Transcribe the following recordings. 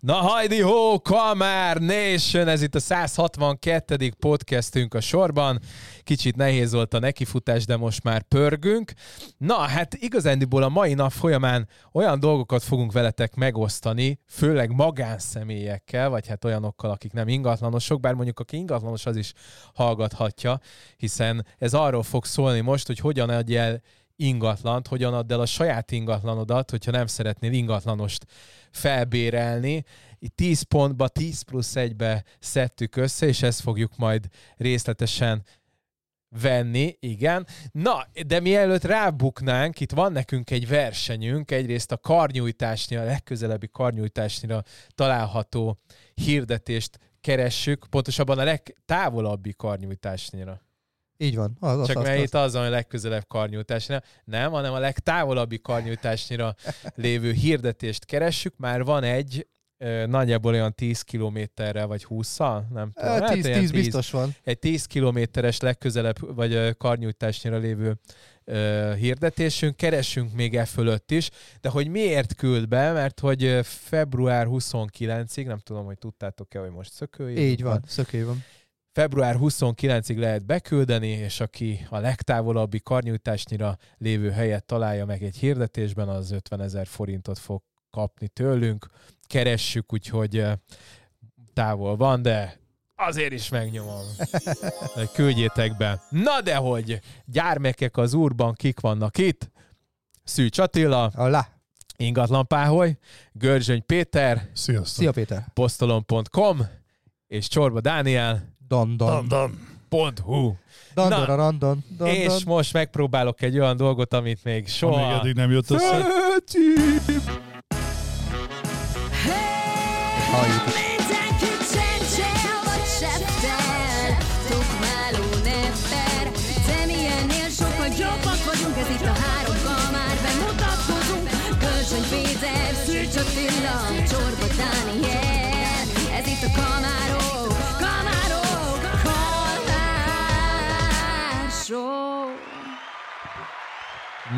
Na hajdi ho, Kamár Nation, ez itt a 162. podcastünk a sorban. Kicsit nehéz volt a nekifutás, de most már pörgünk. Na, hát igazándiból a mai nap folyamán olyan dolgokat fogunk veletek megosztani, főleg magánszemélyekkel, vagy hát olyanokkal, akik nem ingatlanosok, bár mondjuk aki ingatlanos, az is hallgathatja, hiszen ez arról fog szólni most, hogy hogyan adj el ingatlant, hogyan add el a saját ingatlanodat, hogyha nem szeretnél ingatlanost felbérelni. Itt 10 pontba, 10 plusz 1-be szedtük össze, és ezt fogjuk majd részletesen venni, igen. Na, de mielőtt rábuknánk, itt van nekünk egy versenyünk, egyrészt a karnyújtásnyira, a legközelebbi karnyújtásnyira található hirdetést keressük, pontosabban a legtávolabbi karnyújtásnyira. Így van. Az, az, Csak az, mert az. itt az, a legközelebb karnyújtásnyira. Nem, hanem a legtávolabbi karnyújtásnyira lévő hirdetést keressük. Már van egy, nagyjából olyan 10 kilométerre, vagy 20 nem tudom. Eh, hát 10, olyan 10 biztos van. Egy 10 kilométeres legközelebb, vagy karnyújtásnyira lévő ö, hirdetésünk, keressünk még e fölött is, de hogy miért küld be, mert hogy február 29-ig, nem tudom, hogy tudtátok-e, hogy most szökői. Így van, szökő van. Február 29-ig lehet beküldeni, és aki a legtávolabbi karnyújtásnyira lévő helyet találja meg egy hirdetésben, az 50 ezer forintot fog kapni tőlünk. Keressük, úgyhogy eh, távol van, de azért is megnyomom. Hogy Küldjétek be. Na de hogy gyármekek az úrban kik vannak itt? Szűcs Attila, Alá. Ingatlan Páholy, Görzsöny Péter, Sziasztok. Szia Péter. Postolon.com és Csorba Dániel. Dan, dan. Dan. .hu. Dan, Na, dan, dan, dan, dan, És most megpróbálok egy olyan dolgot, amit még Ha soha... még eddig nem jött össze. Szeretjük!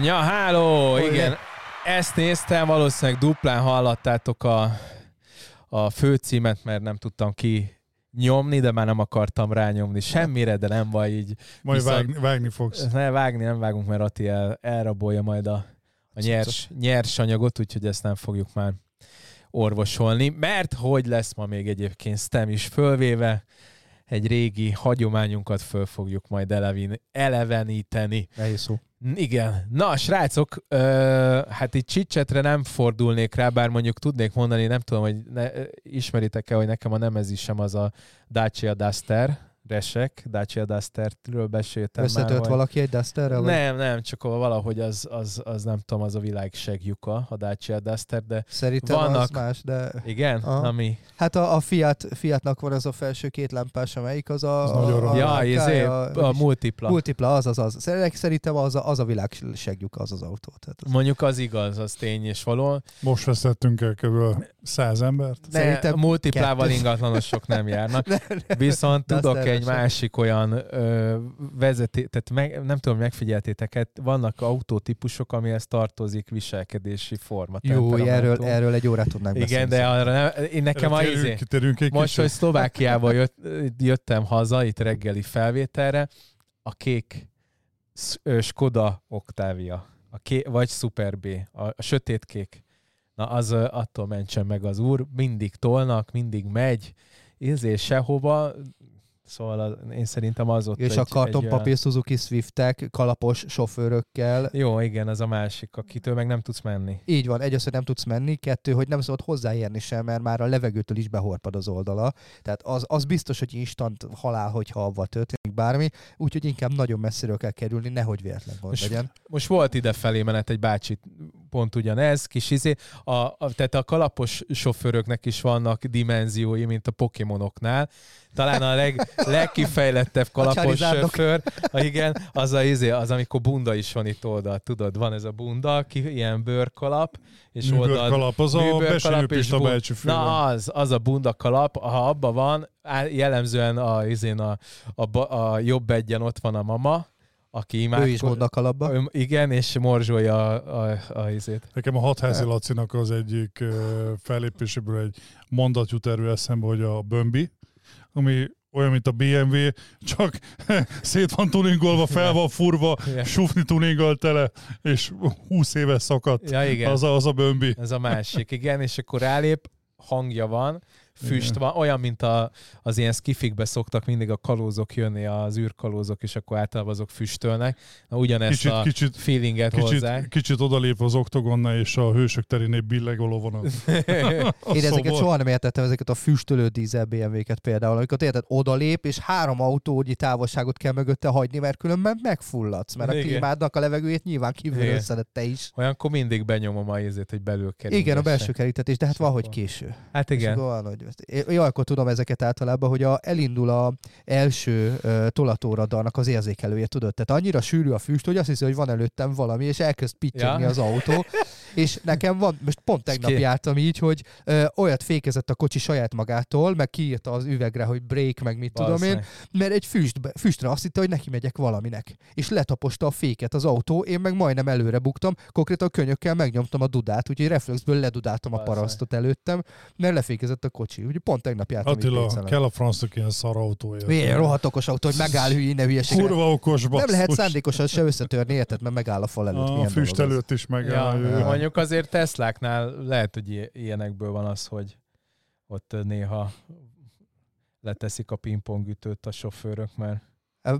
Ja, háló! Igen, ezt néztem, valószínűleg duplán hallattátok a, a főcímet, mert nem tudtam ki nyomni, de már nem akartam rányomni semmire, de nem baj, így Majd Viszont- vágni, vágni fogsz. ne vágni nem vágunk, mert Ati el, elrabolja majd a, a nyers, nyers anyagot, úgyhogy ezt nem fogjuk már orvosolni, mert hogy lesz ma még egyébként STEM is fölvéve, egy régi hagyományunkat föl fogjuk majd elevin, eleveníteni. Nehéz szó. Igen. Na, srácok, ö, hát itt csicsetre nem fordulnék rá, bár mondjuk tudnék mondani, nem tudom, hogy ne, ismeritek-e, hogy nekem a nemezisem az a Dacia Duster, Resek, Dacia Dusterről beséltem már. Összetölt vagy- valaki egy Dusterrel? Nem, nem, csak valahogy az, az, az nem tudom, az a világ segjuka, a Dacia Duster, de Szerintem Vannak- az más, de... igen, Aha. ami... Hát a, a Fiat, Fiatnak van az a felső két lámpás, amelyik az a... Az a, nagyon a. Ja, a, izé, a, a multipla. Multipla, az az az. Szerintem- az a, az a világ segjuk az az autó. Tehát az... Mondjuk az igaz, az tény és való. Most veszettünk el kb. száz embert. Ne, Szerintem a multiplával kettő. ingatlanosok nem járnak. Viszont De azt tudok egy természetesen. másik olyan ö, vezeté, tehát meg, nem tudom, megfigyeltétek vannak autótípusok, amihez tartozik viselkedési forma. Jó, erről, erről egy órát tudnánk Igen, beszélni. de arra nem, én nekem a izé, egy most, hogy. Szlovákiába jött, jöttem haza, itt reggeli felvételre, a kék Skoda Octavia, a ké, vagy Super B, a, a sötét kék. Na, az attól mentsen meg az úr, mindig tolnak, mindig megy, izé sehova, szóval az, én szerintem az ott És egy, a egy kartonpapír Suzuki Swiftek kalapos sofőrökkel. Jó, igen, az a másik, akitől meg nem tudsz menni. Így van, egy az, hogy nem tudsz menni, kettő, hogy nem szabad hozzáérni sem, mert már a levegőtől is behorpad az oldala. Tehát az, az biztos, hogy instant halál, hogyha avval történik bármi, úgyhogy inkább nagyon messziről kell kerülni, nehogy véletlen gond Most- legyen. Most volt ide felé menet egy bácsi, pont ugyanez, kis izé. A, a, tehát a kalapos sofőröknek is vannak dimenziói, mint a Pokémonoknál. Talán a leg, legkifejlettebb kalapos Charizardok. sofőr, a, igen, az a izé, az amikor bunda is van itt oldalt, tudod, van ez a bunda, ki, ilyen bőrkalap, és oldalt Műbőrkalap, az a műbőrkalap Besérő és Pista bun- bácsi fő. Na az, az a bunda kalap, ha abba van, jellemzően a, izén a, a, ba- a jobb egyen ott van a mama, aki Ő imádkozik. is gondnak alapba. Igen, és morzsolja a, a, a izét. Nekem a hatházi Lacinak az egyik fellépéséből egy mondat jut erő eszembe, hogy a Bömbi, ami olyan, mint a BMW, csak szét van tuningolva, fel van furva, Igen. sufni tuninggal tele, és 20 éve szakadt. Ja, igen. Az a, az a Bömbi. Ez a másik, igen, és akkor rálép, hangja van, füst Igen. van, olyan, mint a, az ilyen skifikbe szoktak mindig a kalózok jönni, az űrkalózok, és akkor általában azok füstölnek. Na, ugyanezt Kicsit, a kicsit, feelinget kicsit, hozzák. kicsit odalép az oktogonnál, és a hősök terénél billegoló van a, a Én ezeket soha nem értettem, ezeket a füstölő dízel BMW-ket például, amikor érted, odalép, és három autónyi távolságot kell mögötte hagyni, mert különben megfulladsz, mert a Igen. klímádnak a levegőjét nyilván kívülről Igen. szedett te is. Olyankor mindig benyomom a izét, hogy belül kerül. Igen, a belső kerítetés, de hát És van, hogy akkor- késő. Hát És igen. akkor van, hogy... Én olyankor tudom ezeket általában, hogy a, elindul a első uh, tolatóradarnak az érzékelője, tudod? Tehát annyira sűrű a füst, hogy azt hiszi, hogy van előttem valami, és elkezd pittyegni Ja. az autó. És nekem van, most pont tegnap ki- jártam így, hogy ö, olyat fékezett a kocsi saját magától, meg kiírta az üvegre, hogy break, meg mit tudom én, mert egy füstbe, füstre azt hitte, hogy neki megyek valaminek. És letaposta a féket az autó, én meg majdnem előre buktam, konkrétan könyökkel megnyomtam a dudát, úgyhogy reflexből ledudáltam a Valószínűleg. parasztot előttem, mert lefékezett a kocsi. Úgyhogy pont tegnap jártam Attila, Pécelen. kell a francnak ilyen szar autója. Milyen rohadt okos autó, hogy megáll hülyi, ne hülyeség. Kurva okos basszus. Nem lehet szándékosan se összetörni, érted, mert megáll a fal előtt. A Milyen füst dolog előtt is Ja, megáll. ja. mondjuk azért Tesláknál lehet, hogy ilyenekből van az, hogy ott néha leteszik a pingpongütőt a sofőrök, mert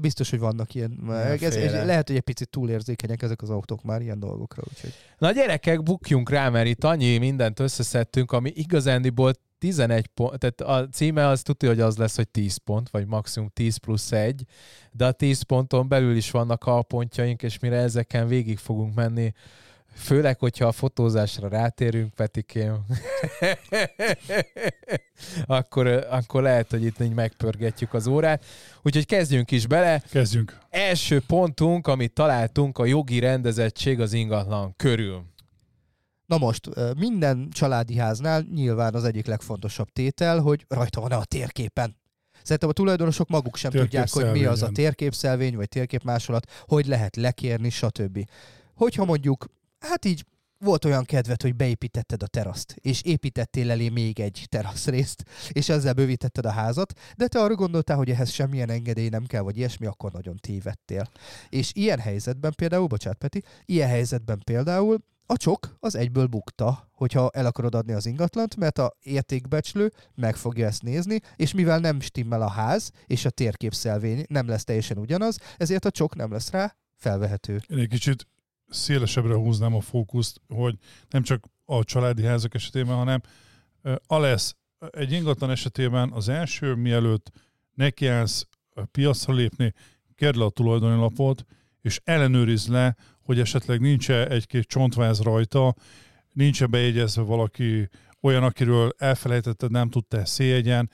Biztos, hogy vannak ilyen. Ez, ez, lehet, hogy egy picit túlérzékenyek ezek az autók már ilyen dolgokra. Úgyhogy. Na gyerekek, bukjunk rá, mert itt annyi mindent összeszedtünk, ami igazándiból 11 pont, tehát a címe az tudja, hogy az lesz, hogy 10 pont, vagy maximum 10 plusz 1, de a 10 ponton belül is vannak alpontjaink, és mire ezeken végig fogunk menni, főleg, hogyha a fotózásra rátérünk, Petikém, akkor, akkor lehet, hogy itt így megpörgetjük az órát. Úgyhogy kezdjünk is bele. Kezdjünk. Első pontunk, amit találtunk, a jogi rendezettség az ingatlan körül. Na most, minden családi háznál nyilván az egyik legfontosabb tétel, hogy rajta van-e a térképen. Szerintem a tulajdonosok maguk sem tudják, hogy mi az a Térképszelvény, térképszelvény, vagy térképmásolat, hogy lehet lekérni, stb. Hogyha mondjuk, hát így volt olyan kedved, hogy beépítetted a teraszt, és építettél elé még egy teraszrészt, és ezzel bővítetted a házat, de te arra gondoltál, hogy ehhez semmilyen engedély nem kell, vagy ilyesmi, akkor nagyon tévedtél. És ilyen helyzetben például, bocsánat Peti, ilyen helyzetben például a csok az egyből bukta, hogyha el akarod adni az ingatlant, mert a értékbecslő meg fogja ezt nézni, és mivel nem stimmel a ház, és a térképszelvény nem lesz teljesen ugyanaz, ezért a csok nem lesz rá felvehető. Én egy kicsit szélesebbre húznám a fókuszt, hogy nem csak a családi házak esetében, hanem a lesz egy ingatlan esetében az első, mielőtt nekiállsz piacra lépni, kérd le a tulajdoni lapot, és ellenőrizd le, hogy esetleg nincs egy-két csontváz rajta, nincs bejegyezve valaki olyan, akiről elfelejtetted, nem tudtál széjegyen,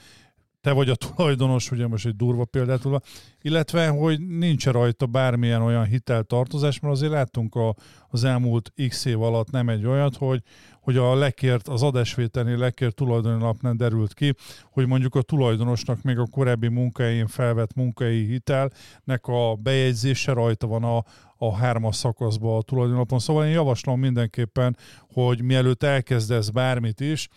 te vagy a tulajdonos, ugye most egy durva példát tudva, illetve, hogy nincs rajta bármilyen olyan hiteltartozás, mert azért láttunk a, az elmúlt x év alatt nem egy olyat, hogy, hogy a lekért, az adásvételnél lekért tulajdoni lapnál derült ki, hogy mondjuk a tulajdonosnak még a korábbi munkáin felvett munkai hitelnek a bejegyzése rajta van a, a hármas szakaszban a tulajdonlapon. Szóval én javaslom mindenképpen, hogy mielőtt elkezdesz bármit is,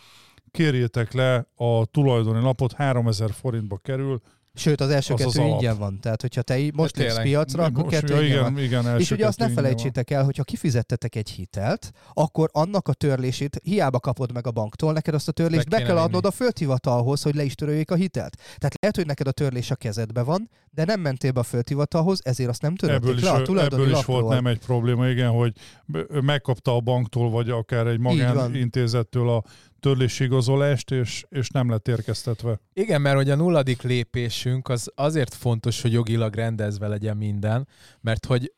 kérjétek le a tulajdoni lapot, 3000 forintba kerül. Sőt, az első Az az kettő alap. ingyen van. Tehát, hogyha te most lépsz piacra, akkor Most- kettő ja, ingyen igen, van. igen, És ugye azt ne ingyen van. felejtsétek el, hogyha kifizettetek egy hitelt, akkor annak a törlését hiába kapod meg a banktól, neked azt a törlést Be be, kell adnod a földhivatalhoz, hogy le is töröljék a hitelt. Tehát lehet, hogy neked a törlés a kezedbe van, de nem mentél be a földhivatalhoz, ezért azt nem Ebből törölték is, le a tulajdoni ebből is lapról. volt nem egy probléma, igen, hogy megkapta a banktól, vagy akár egy magánintézettől a törlési igazolást, és, és nem lett érkeztetve. Igen, mert hogy a nulladik lépésünk az azért fontos, hogy jogilag rendezve legyen minden, mert hogy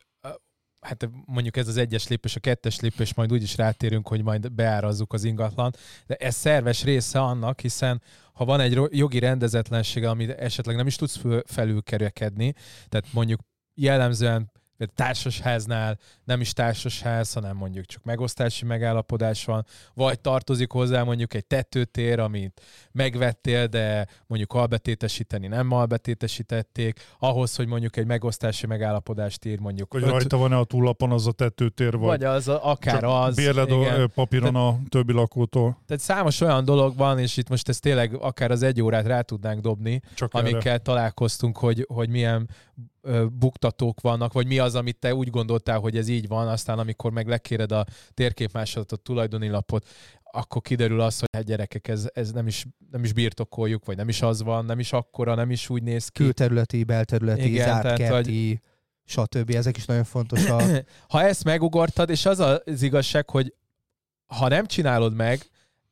hát mondjuk ez az egyes lépés, a kettes lépés, majd úgyis rátérünk, hogy majd beárazzuk az ingatlan, de ez szerves része annak, hiszen ha van egy jogi rendezetlenség, amit esetleg nem is tudsz felülkerekedni, tehát mondjuk jellemzően például társasháznál nem is társasház, hanem mondjuk csak megosztási megállapodás van, vagy tartozik hozzá mondjuk egy tetőtér, amit megvettél, de mondjuk albetétesíteni nem albetétesítették, ahhoz, hogy mondjuk egy megosztási megállapodást ír mondjuk Hogy öt- rajta van-e a túllapon az a tetőtér, vagy, vagy az, a- akár az. bérled igen. a papíron a többi lakótól. Tehát számos olyan dolog van, és itt most ezt tényleg akár az egy órát rá tudnánk dobni, Csak erre. amikkel találkoztunk, hogy, hogy milyen buktatók vannak, vagy mi az, amit te úgy gondoltál, hogy ez így van, aztán amikor meg lekéred a térképmásolatot, tulajdoni lapot, akkor kiderül az, hogy hát gyerekek, ez, ez nem, is, nem is birtokoljuk, vagy nem is az van, nem is akkora, nem is úgy néz ki. Külterületi, belterületi, Igen, zárt tehát, kerti, stb. Ezek is nagyon fontosak. ha ezt megugortad, és az az igazság, hogy ha nem csinálod meg,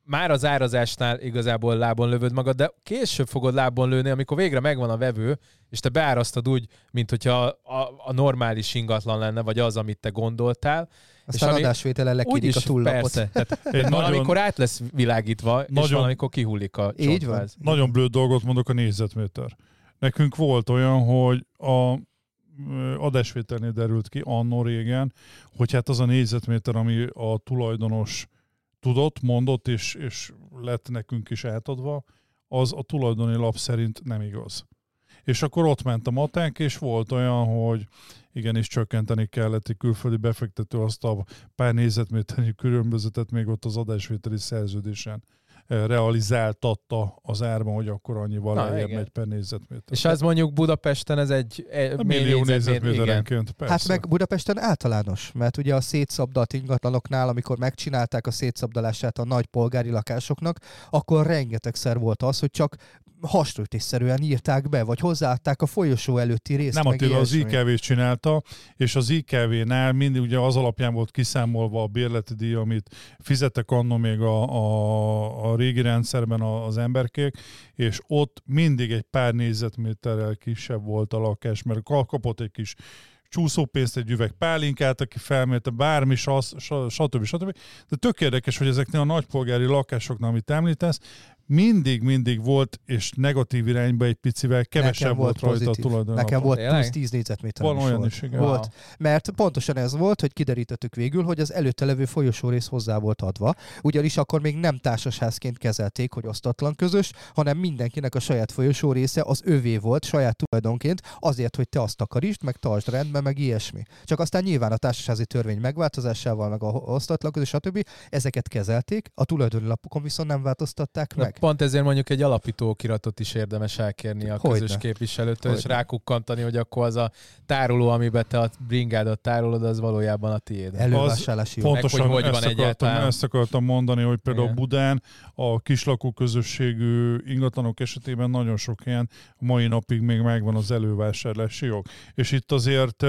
már az árazásnál igazából lábon lövöd magad, de később fogod lábon lőni, amikor végre megvan a vevő, és te beárasztad úgy, mint hogyha a, a normális ingatlan lenne, vagy az, amit te gondoltál. Aztán ami- adásvételen lekérik Úgyis a túllapot. persze. Tehát nagyon, valamikor át lesz világítva, és Nagyon- valamikor kihullik a Így van. nagyon blöd dolgot mondok a négyzetméter. Nekünk volt olyan, hogy a adásvételnél derült ki annó régen, hogy hát az a négyzetméter, ami a tulajdonos tudott, mondott, és, és lett nekünk is átadva, az a tulajdoni lap szerint nem igaz. És akkor ott ment a matek, és volt olyan, hogy igenis csökkenteni kellett egy külföldi befektető azt a pár négyzetméternyi különbözetet még ott az adásvételi szerződésen realizáltatta az árban, hogy akkor annyival Na, lejjebb megy per négyzetméter. És az mondjuk Budapesten ez egy e, A mély millió négyzetméterenként, persze. Hát meg Budapesten általános, mert ugye a szétszabdalt ingatlanoknál, amikor megcsinálták a szétszabdalását a nagy polgári lakásoknak, akkor rengetegszer volt az, hogy csak hasrötésszerűen írták be, vagy hozzáadták a folyosó előtti részt. Nem Attila, az. IKV-t csinálta, és az IKV-nál mindig ugye az alapján volt kiszámolva a bérleti díj, amit fizettek annó még a, a, a régi rendszerben az emberkék, és ott mindig egy pár négyzetméterrel kisebb volt a lakás, mert ka- kapott egy kis csúszópénzt, egy üveg pálinkát, aki felmérte bármi, sa- stb. stb. De tök érdekes, hogy ezeknél a nagypolgári lakásoknál, amit említesz, mindig, mindig volt, és negatív irányba egy picivel kevesebb Nekem volt, rajta pozitív. a tulajdonlap. Nekem volt plusz 10 négyzetméter. Van olyan is, igen. Volt. Mert pontosan ez volt, hogy kiderítettük végül, hogy az előtte levő folyosó rész hozzá volt adva, ugyanis akkor még nem társasházként kezelték, hogy osztatlan közös, hanem mindenkinek a saját folyosó része az övé volt, saját tulajdonként, azért, hogy te azt takarítsd, meg tartsd rendben, meg ilyesmi. Csak aztán nyilván a társasházi törvény megváltozásával, meg a osztatlan közös, stb. ezeket kezelték, a tulajdoni lapokon viszont nem változtatták Na, meg. Pont ezért mondjuk egy alapító okiratot is érdemes elkérni a Hogyne. közös képviselőtől, és Hogyne. rákukkantani, hogy akkor az a tároló, amiben te a bringádat tárolod, az valójában a tiéd. Elővásárlási Pontosan hogy hogy ezt, van akartam, ezt akartam mondani, hogy például Igen. Budán a kislakó közösségű ingatlanok esetében nagyon sok ilyen mai napig még megvan az elővásárlási jog. És itt azért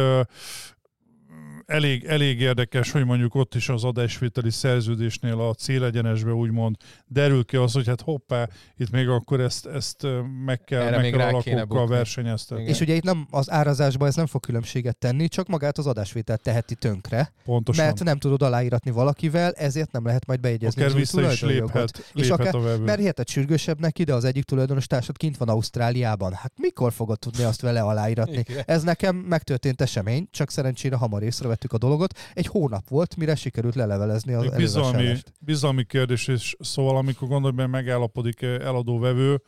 elég, elég érdekes, hogy mondjuk ott is az adásvételi szerződésnél a célegyenesbe úgymond derül ki az, hogy hát hoppá, itt még akkor ezt, ezt meg kell, Erre meg kell rá a kéne lakókkal bukni. versenyeztetni. És ugye itt nem az árazásban ez nem fog különbséget tenni, csak magát az adásvételt teheti tönkre. Pontosan. mert nem tudod aláíratni valakivel, ezért nem lehet majd bejegyezni akár az vissza is léphet, És akár- a vevő. Mert hihetet sürgősebb neki, de az egyik tulajdonos társad kint van Ausztráliában. Hát mikor fogod tudni azt vele aláíratni? Igen. Ez nekem megtörtént esemény, csak szerencsére hamar észrevettük a dolgot. Egy hónap volt, mire sikerült lelevelezni az bizalmi, bizalmi kérdés, és szóval amikor gondolj be, megállapodik eh, eladó-vevő,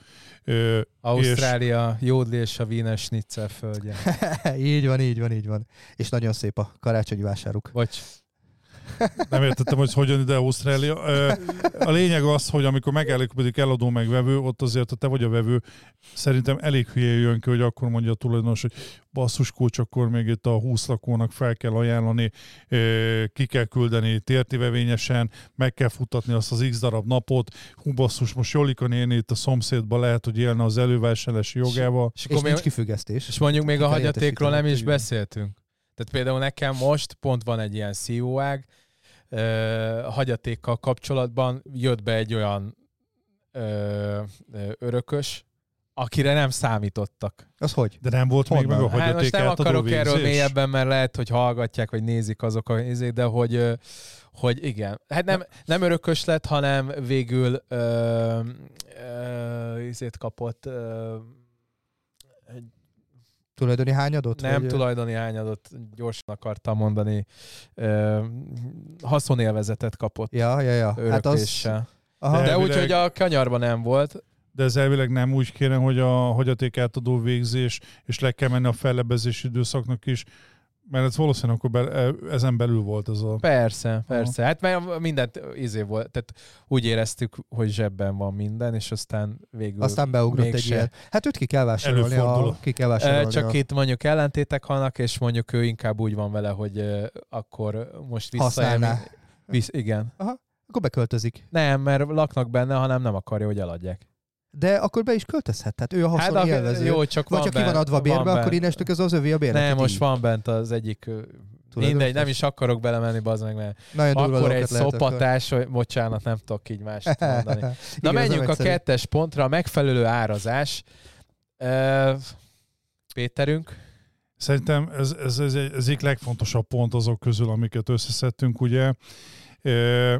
eh, Ausztrália, Jódli és a Wiener Schnitzel földje. így van, így van, így van. És nagyon szép a karácsonyi vásáruk. Bocs. Nem értettem, hogy hogyan ide Ausztrália. A lényeg az, hogy amikor megállapodik eladó meg vevő, ott azért, ha te vagy a vevő, szerintem elég hülye jön ki, hogy akkor mondja a tulajdonos, hogy basszus kulcs, akkor még itt a 20 lakónak fel kell ajánlani, ki kell küldeni tértivevényesen, meg kell futatni azt az x darab napot, hú basszus, most Jolika néni itt a szomszédban lehet, hogy élne az elővásárlási jogával. És, És akkor nincs még, kifüggesztés. és mondjuk még a hagyatékról nem is beszéltünk. Tehát például nekem most pont van egy ilyen CEO-ág, ö, hagyatékkal kapcsolatban jött be egy olyan ö, ö, örökös, akire nem számítottak. Az hogy? De nem volt még Honnan? meg a Hát most hagyaték nem akarok erről mélyebben, mert lehet, hogy hallgatják, vagy nézik azok a izé, de hogy, hogy igen. Hát nem, nem örökös lett, hanem végül ö, ö, izét kapott ö, egy Tulajdoni hányadot? Nem vagy, tulajdoni hányadot, gyorsan akartam mondani. Ö, haszonélvezetet kapott Ja, ja, ja. Hát az... Aha. De Elvileg- úgy, hogy a kanyarban nem volt. De ez elvileg nem úgy kéne, hogy a hagyatékátadó végzés, és le kell menni a fellebezési időszaknak is, mert ez valószínűleg akkor be, ezen belül volt ez a... Persze, persze. Hát mert mindent izé volt, tehát úgy éreztük, hogy zsebben van minden, és aztán végül Aztán beugrott egy mégse. ilyen. Hát őt ki kell vásárolni. A, ki kell vásárolni. Csak a... itt mondjuk ellentétek vannak, és mondjuk ő inkább úgy van vele, hogy akkor most visszaélni. Visz, igen. Akkor beköltözik. Nem, mert laknak benne, hanem nem akarja, hogy eladják. De akkor be is költözhet. Tehát ő a haszon ak- élvező. jó, csak Vagy van csak ki van adva bérbe, van akkor bent. innestől az az övé a bérlet. Nem, így. most van bent az egyik, Tulajdonos. mindegy, nem is akarok belemenni, bazd meg, mert Nagyon akkor egy szopatás, hogy bocsánat, nem tudok így mást mondani. Na Igen, ez menjünk a egyszerű. kettes pontra, a megfelelő árazás. Péterünk, Szerintem ez, ez, ez, egy- ez egyik legfontosabb pont azok közül, amiket összeszedtünk, ugye.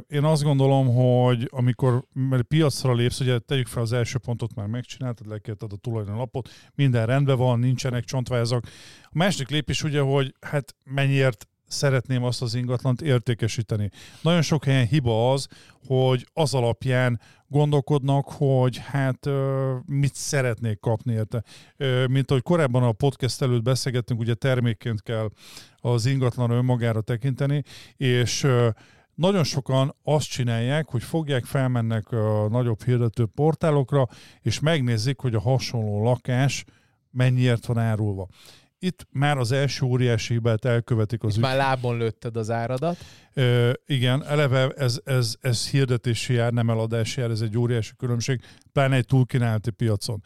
Én azt gondolom, hogy amikor mert piacra lépsz, ugye tegyük fel az első pontot már megcsináltad, lekérted a tulajdonlapot, minden rendben van, nincsenek csontvázak. A második lépés ugye, hogy hát mennyiért szeretném azt az ingatlant értékesíteni. Nagyon sok helyen hiba az, hogy az alapján gondolkodnak, hogy hát mit szeretnék kapni érte. Mint ahogy korábban a podcast előtt beszélgettünk, ugye termékként kell az ingatlan önmagára tekinteni, és nagyon sokan azt csinálják, hogy fogják, felmennek a nagyobb hirdető portálokra, és megnézik, hogy a hasonló lakás mennyiért van árulva. Itt már az első óriási hibát elkövetik az itt már lábon lőtted az áradat. Ö, igen, eleve ez, ez, ez hirdetési jár, nem eladási jár, ez egy óriási különbség, pláne egy túlkínálati piacon.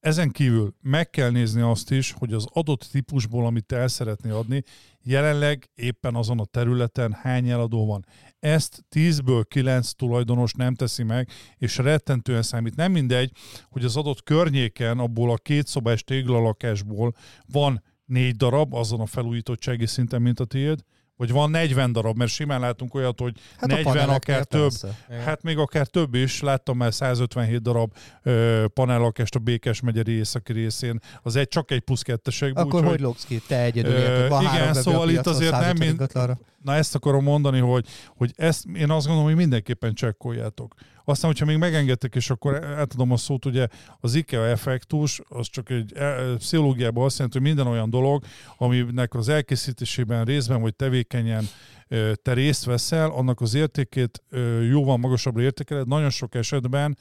Ezen kívül meg kell nézni azt is, hogy az adott típusból, amit el szeretnél adni, jelenleg éppen azon a területen hány eladó van. Ezt 10-ből 9 tulajdonos nem teszi meg, és rettentően számít. Nem mindegy, hogy az adott környéken, abból a két szobás téglalakásból van négy darab azon a felújítottsági szinten, mint a tiéd, vagy van 40 darab, mert simán látunk olyat, hogy Hát a 40, paneleknél akár több. persze. Hát még akár több is, láttam már 157 darab ö, panellakást a Békes megyeri északi részén, az egy csak egy plusz kettesek. Akkor hogy lógsz ki? Te egyedül Ö, érted. Van igen, szóval itt azért nem 150 mind- ingatlanra. Na ezt akarom mondani, hogy, hogy ezt én azt gondolom, hogy mindenképpen csekkoljátok. Aztán, hogyha még megengedtek, és akkor átadom a szót, ugye az IKEA effektus, az csak egy e, pszichológiában azt jelenti, hogy minden olyan dolog, aminek az elkészítésében részben vagy tevékenyen ö, te részt veszel, annak az értékét jóval magasabbra értékeled, nagyon sok esetben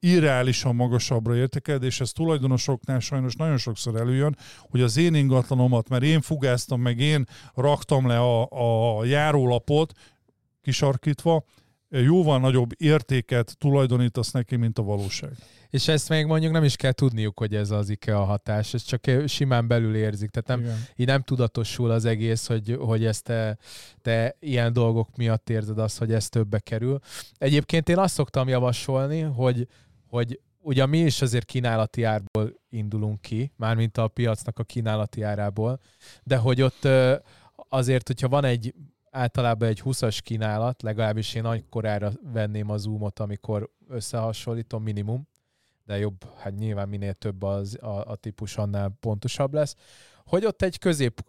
irreálisan magasabbra értékeled, és ez tulajdonosoknál sajnos nagyon sokszor előjön, hogy az én ingatlanomat, mert én fugáztam, meg én raktam le a, a járólapot, kisarkítva, jóval nagyobb értéket tulajdonítasz neki, mint a valóság. És ezt még mondjuk nem is kell tudniuk, hogy ez az IKEA hatás, ez csak simán belül érzik. Tehát nem, Igen. így nem tudatosul az egész, hogy, hogy ezt te, te ilyen dolgok miatt érzed azt, hogy ez többe kerül. Egyébként én azt szoktam javasolni, hogy, hogy ugye mi is azért kínálati árból indulunk ki, mármint a piacnak a kínálati árából, de hogy ott azért, hogyha van egy általában egy 20-as kínálat, legalábbis én akkorára venném a zoomot, amikor összehasonlítom minimum, de jobb, hát nyilván minél több az, a, a típus, annál pontosabb lesz, hogy ott egy közép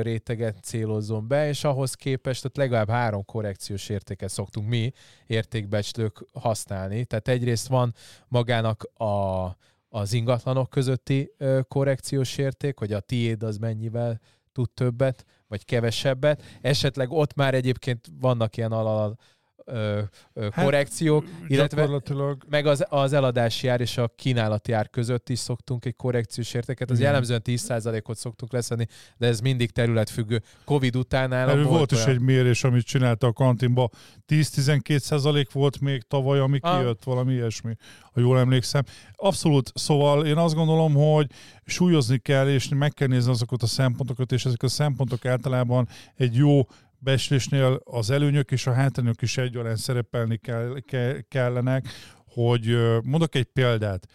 réteget célozzon be, és ahhoz képest ott legalább három korrekciós értéket szoktunk mi értékbecslők használni. Tehát egyrészt van magának a, az ingatlanok közötti korrekciós érték, hogy a tiéd az mennyivel tud többet, vagy kevesebbet. Esetleg ott már egyébként vannak ilyen alal ö, ö, Hát, korrekciók, illetve meg az, az eladási ár és a kínálati ár között is szoktunk egy korrekciós értéket. Az Igen. jellemzően 10%-ot szoktunk leszedni, de ez mindig területfüggő. Covid után Erről volt is olyan- egy mérés, amit csinálta a kantinba. 10-12 százalék volt még tavaly, ami Ah. kijött, valami ilyesmi, ha jól emlékszem. Abszolút, szóval én azt gondolom, hogy súlyozni kell, és meg kell nézni azokat a szempontokat, és ezek a szempontok általában egy jó becslésnél az előnyök és a hátrányok is egyaránt szerepelni kell, ke- kellenek, hogy mondok egy példát.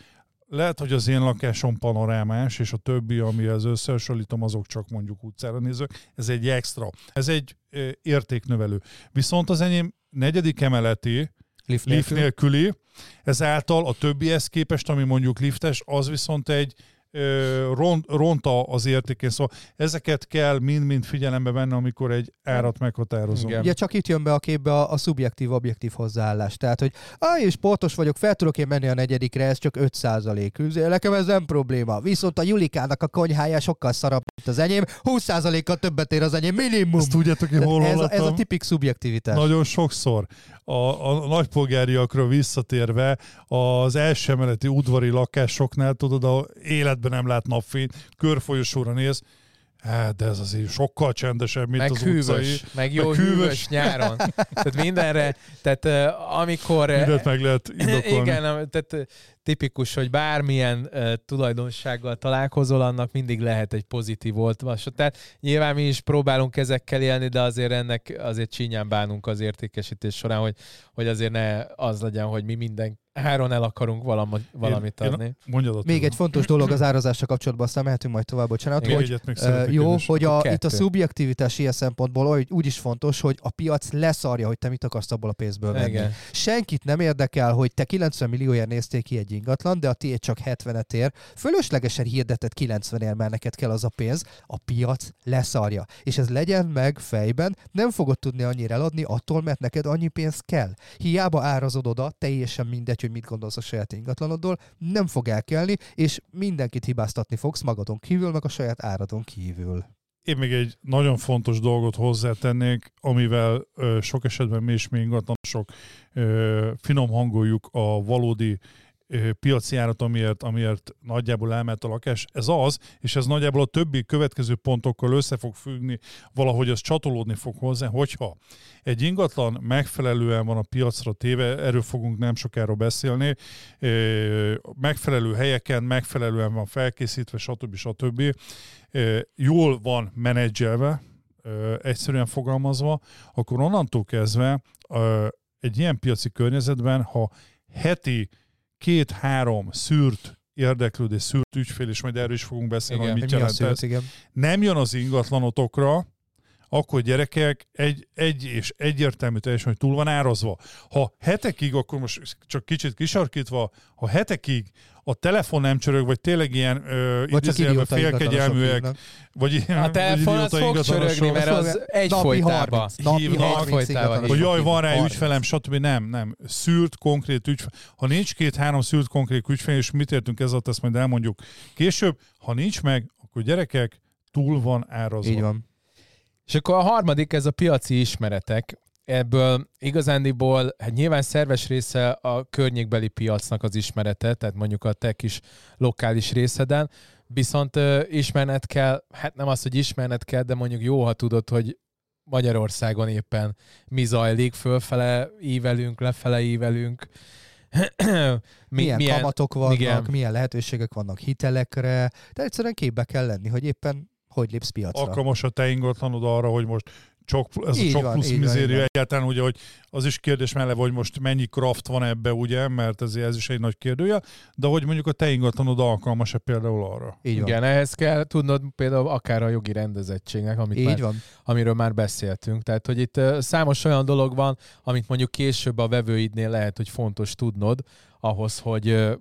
Lehet, hogy az én lakásom panorámás, és a többi, amihez összehasonlítom, azok csak mondjuk utcára nézők. Ez egy extra. Ez egy értéknövelő. Viszont az enyém negyedik emeleti, Lift lift nélkül. nélküli, ezáltal a többihez képest, ami mondjuk liftes, az viszont egy ront, ronta az értékén. Szóval ezeket kell mind-mind figyelembe venni, amikor egy árat meghatározunk. Igen. Ugye csak itt jön be a képbe a, a szubjektív-objektív hozzáállás. Tehát, hogy ah, én sportos vagyok, fel tudok én menni a negyedikre, ez csak 5 százalék. Nekem ez nem probléma. Viszont a Julikának a konyhája sokkal szarabb, mint az enyém. 20 százalékkal többet ér az enyém minimum. Ezt tudjátok, én hol ez, a, ez a tipik szubjektivitás. Nagyon sokszor. A, a nagypolgáriakra visszatérve az első emeleti udvari lakásoknál, tudod, a életben nem lát napfényt, körfolyosóra néz, hát de ez azért sokkal csendesebb, mint meg az hűvös, utcai. meg jó meg hűvös. hűvös. nyáron. tehát mindenre, tehát amikor... Mindent meg lehet indokolni. Igen, tehát tipikus, hogy bármilyen uh, tulajdonsággal találkozol, annak mindig lehet egy pozitív oltvasat. Tehát nyilván mi is próbálunk ezekkel élni, de azért ennek azért csínyán bánunk az értékesítés során, hogy, hogy azért ne az legyen, hogy mi minden háron el akarunk valami, valamit Én- adni. Én, mondjad ott. Még egy fontos dolog az árazással kapcsolatban, aztán mehetünk majd tovább, bocsánat, Még hogy még szeretnék jó, kérdezni. hogy a, Kettő. itt a szubjektivitás ilyen szempontból úgy, úgy is fontos, hogy a piac leszarja, hogy te mit akarsz abból a pénzből venni. Igen. Senkit nem érdekel, hogy te 90 millióért néztél ki egy ingatlan, de a tiéd csak 70-et ér. Fölöslegesen hirdetett 90 ér, mert neked kell az a pénz. A piac leszarja. És ez legyen meg fejben, nem fogod tudni annyira eladni attól, mert neked annyi pénz kell. Hiába árazod oda, teljesen mindegy, hogy mit gondolsz a saját ingatlanodról, nem fog elkelni, és mindenkit hibáztatni fogsz magadon kívül, meg a saját áradon kívül. Én még egy nagyon fontos dolgot hozzátennék, amivel ö, sok esetben mi is mi ingatlanosok finom hangoljuk a valódi piaci árat, amiért, amiért nagyjából elment a lakás. Ez az, és ez nagyjából a többi következő pontokkal össze fog függni, valahogy az csatolódni fog hozzá, hogyha egy ingatlan megfelelően van a piacra téve, erről fogunk nem sokára beszélni, megfelelő helyeken, megfelelően van felkészítve, stb. stb. Jól van menedzselve, egyszerűen fogalmazva, akkor onnantól kezdve egy ilyen piaci környezetben, ha heti két-három szűrt érdeklődés, szűrt ügyfél, és majd erről is fogunk beszélni, Igen. hogy mit jelent ez, igen. nem jön az ingatlanotokra, akkor gyerekek egy, egy és egyértelmű teljesen, hogy túl van árazva. Ha hetekig, akkor most csak kicsit kisarkítva, ha hetekig a telefon nem csörög, vagy tényleg ilyen ö, Vagy idézőjelben félkegyelműek, vagy ilyen A telefon az fog csörögni, mert az egyfolytában. 30, napi hívnak, 30 egyfolytában hogy jaj, van rá ügyfelem, stb. Nem, nem. Szűrt, konkrét ügyfél. Ha nincs két-három szűrt, konkrét ügyfél, és mit értünk ezzel, ezt majd elmondjuk később. Ha nincs meg, akkor gyerekek, túl van árazva. Így van. És akkor a harmadik, ez a piaci ismeretek. Ebből igazándiból, hát nyilván szerves része a környékbeli piacnak az ismerete, tehát mondjuk a te kis lokális részeden, viszont ö, ismerned kell, hát nem az, hogy ismerned kell, de mondjuk jó, ha tudod, hogy Magyarországon éppen mi zajlik, fölfele ívelünk, lefele ívelünk. Mi, milyen, milyen kamatok vannak, igen. milyen lehetőségek vannak hitelekre, de egyszerűen képbe kell lenni, hogy éppen hogy lépsz piacra. alkalmas a te ingatlanod arra, hogy most csak, ez Így a csak van, plusz mizéria egyáltalán, ugye, hogy az is kérdés mellett, hogy most mennyi kraft van ebbe, ugye, mert ez, ez is egy nagy kérdője, de hogy mondjuk a te ingatlanod alkalmas-e például arra. Így van. Igen, ehhez kell tudnod például akár a jogi rendezettségnek, amit már Így van. amiről már beszéltünk. Tehát, hogy itt számos olyan dolog van, amit mondjuk később a vevőidnél lehet, hogy fontos tudnod, ahhoz, hogy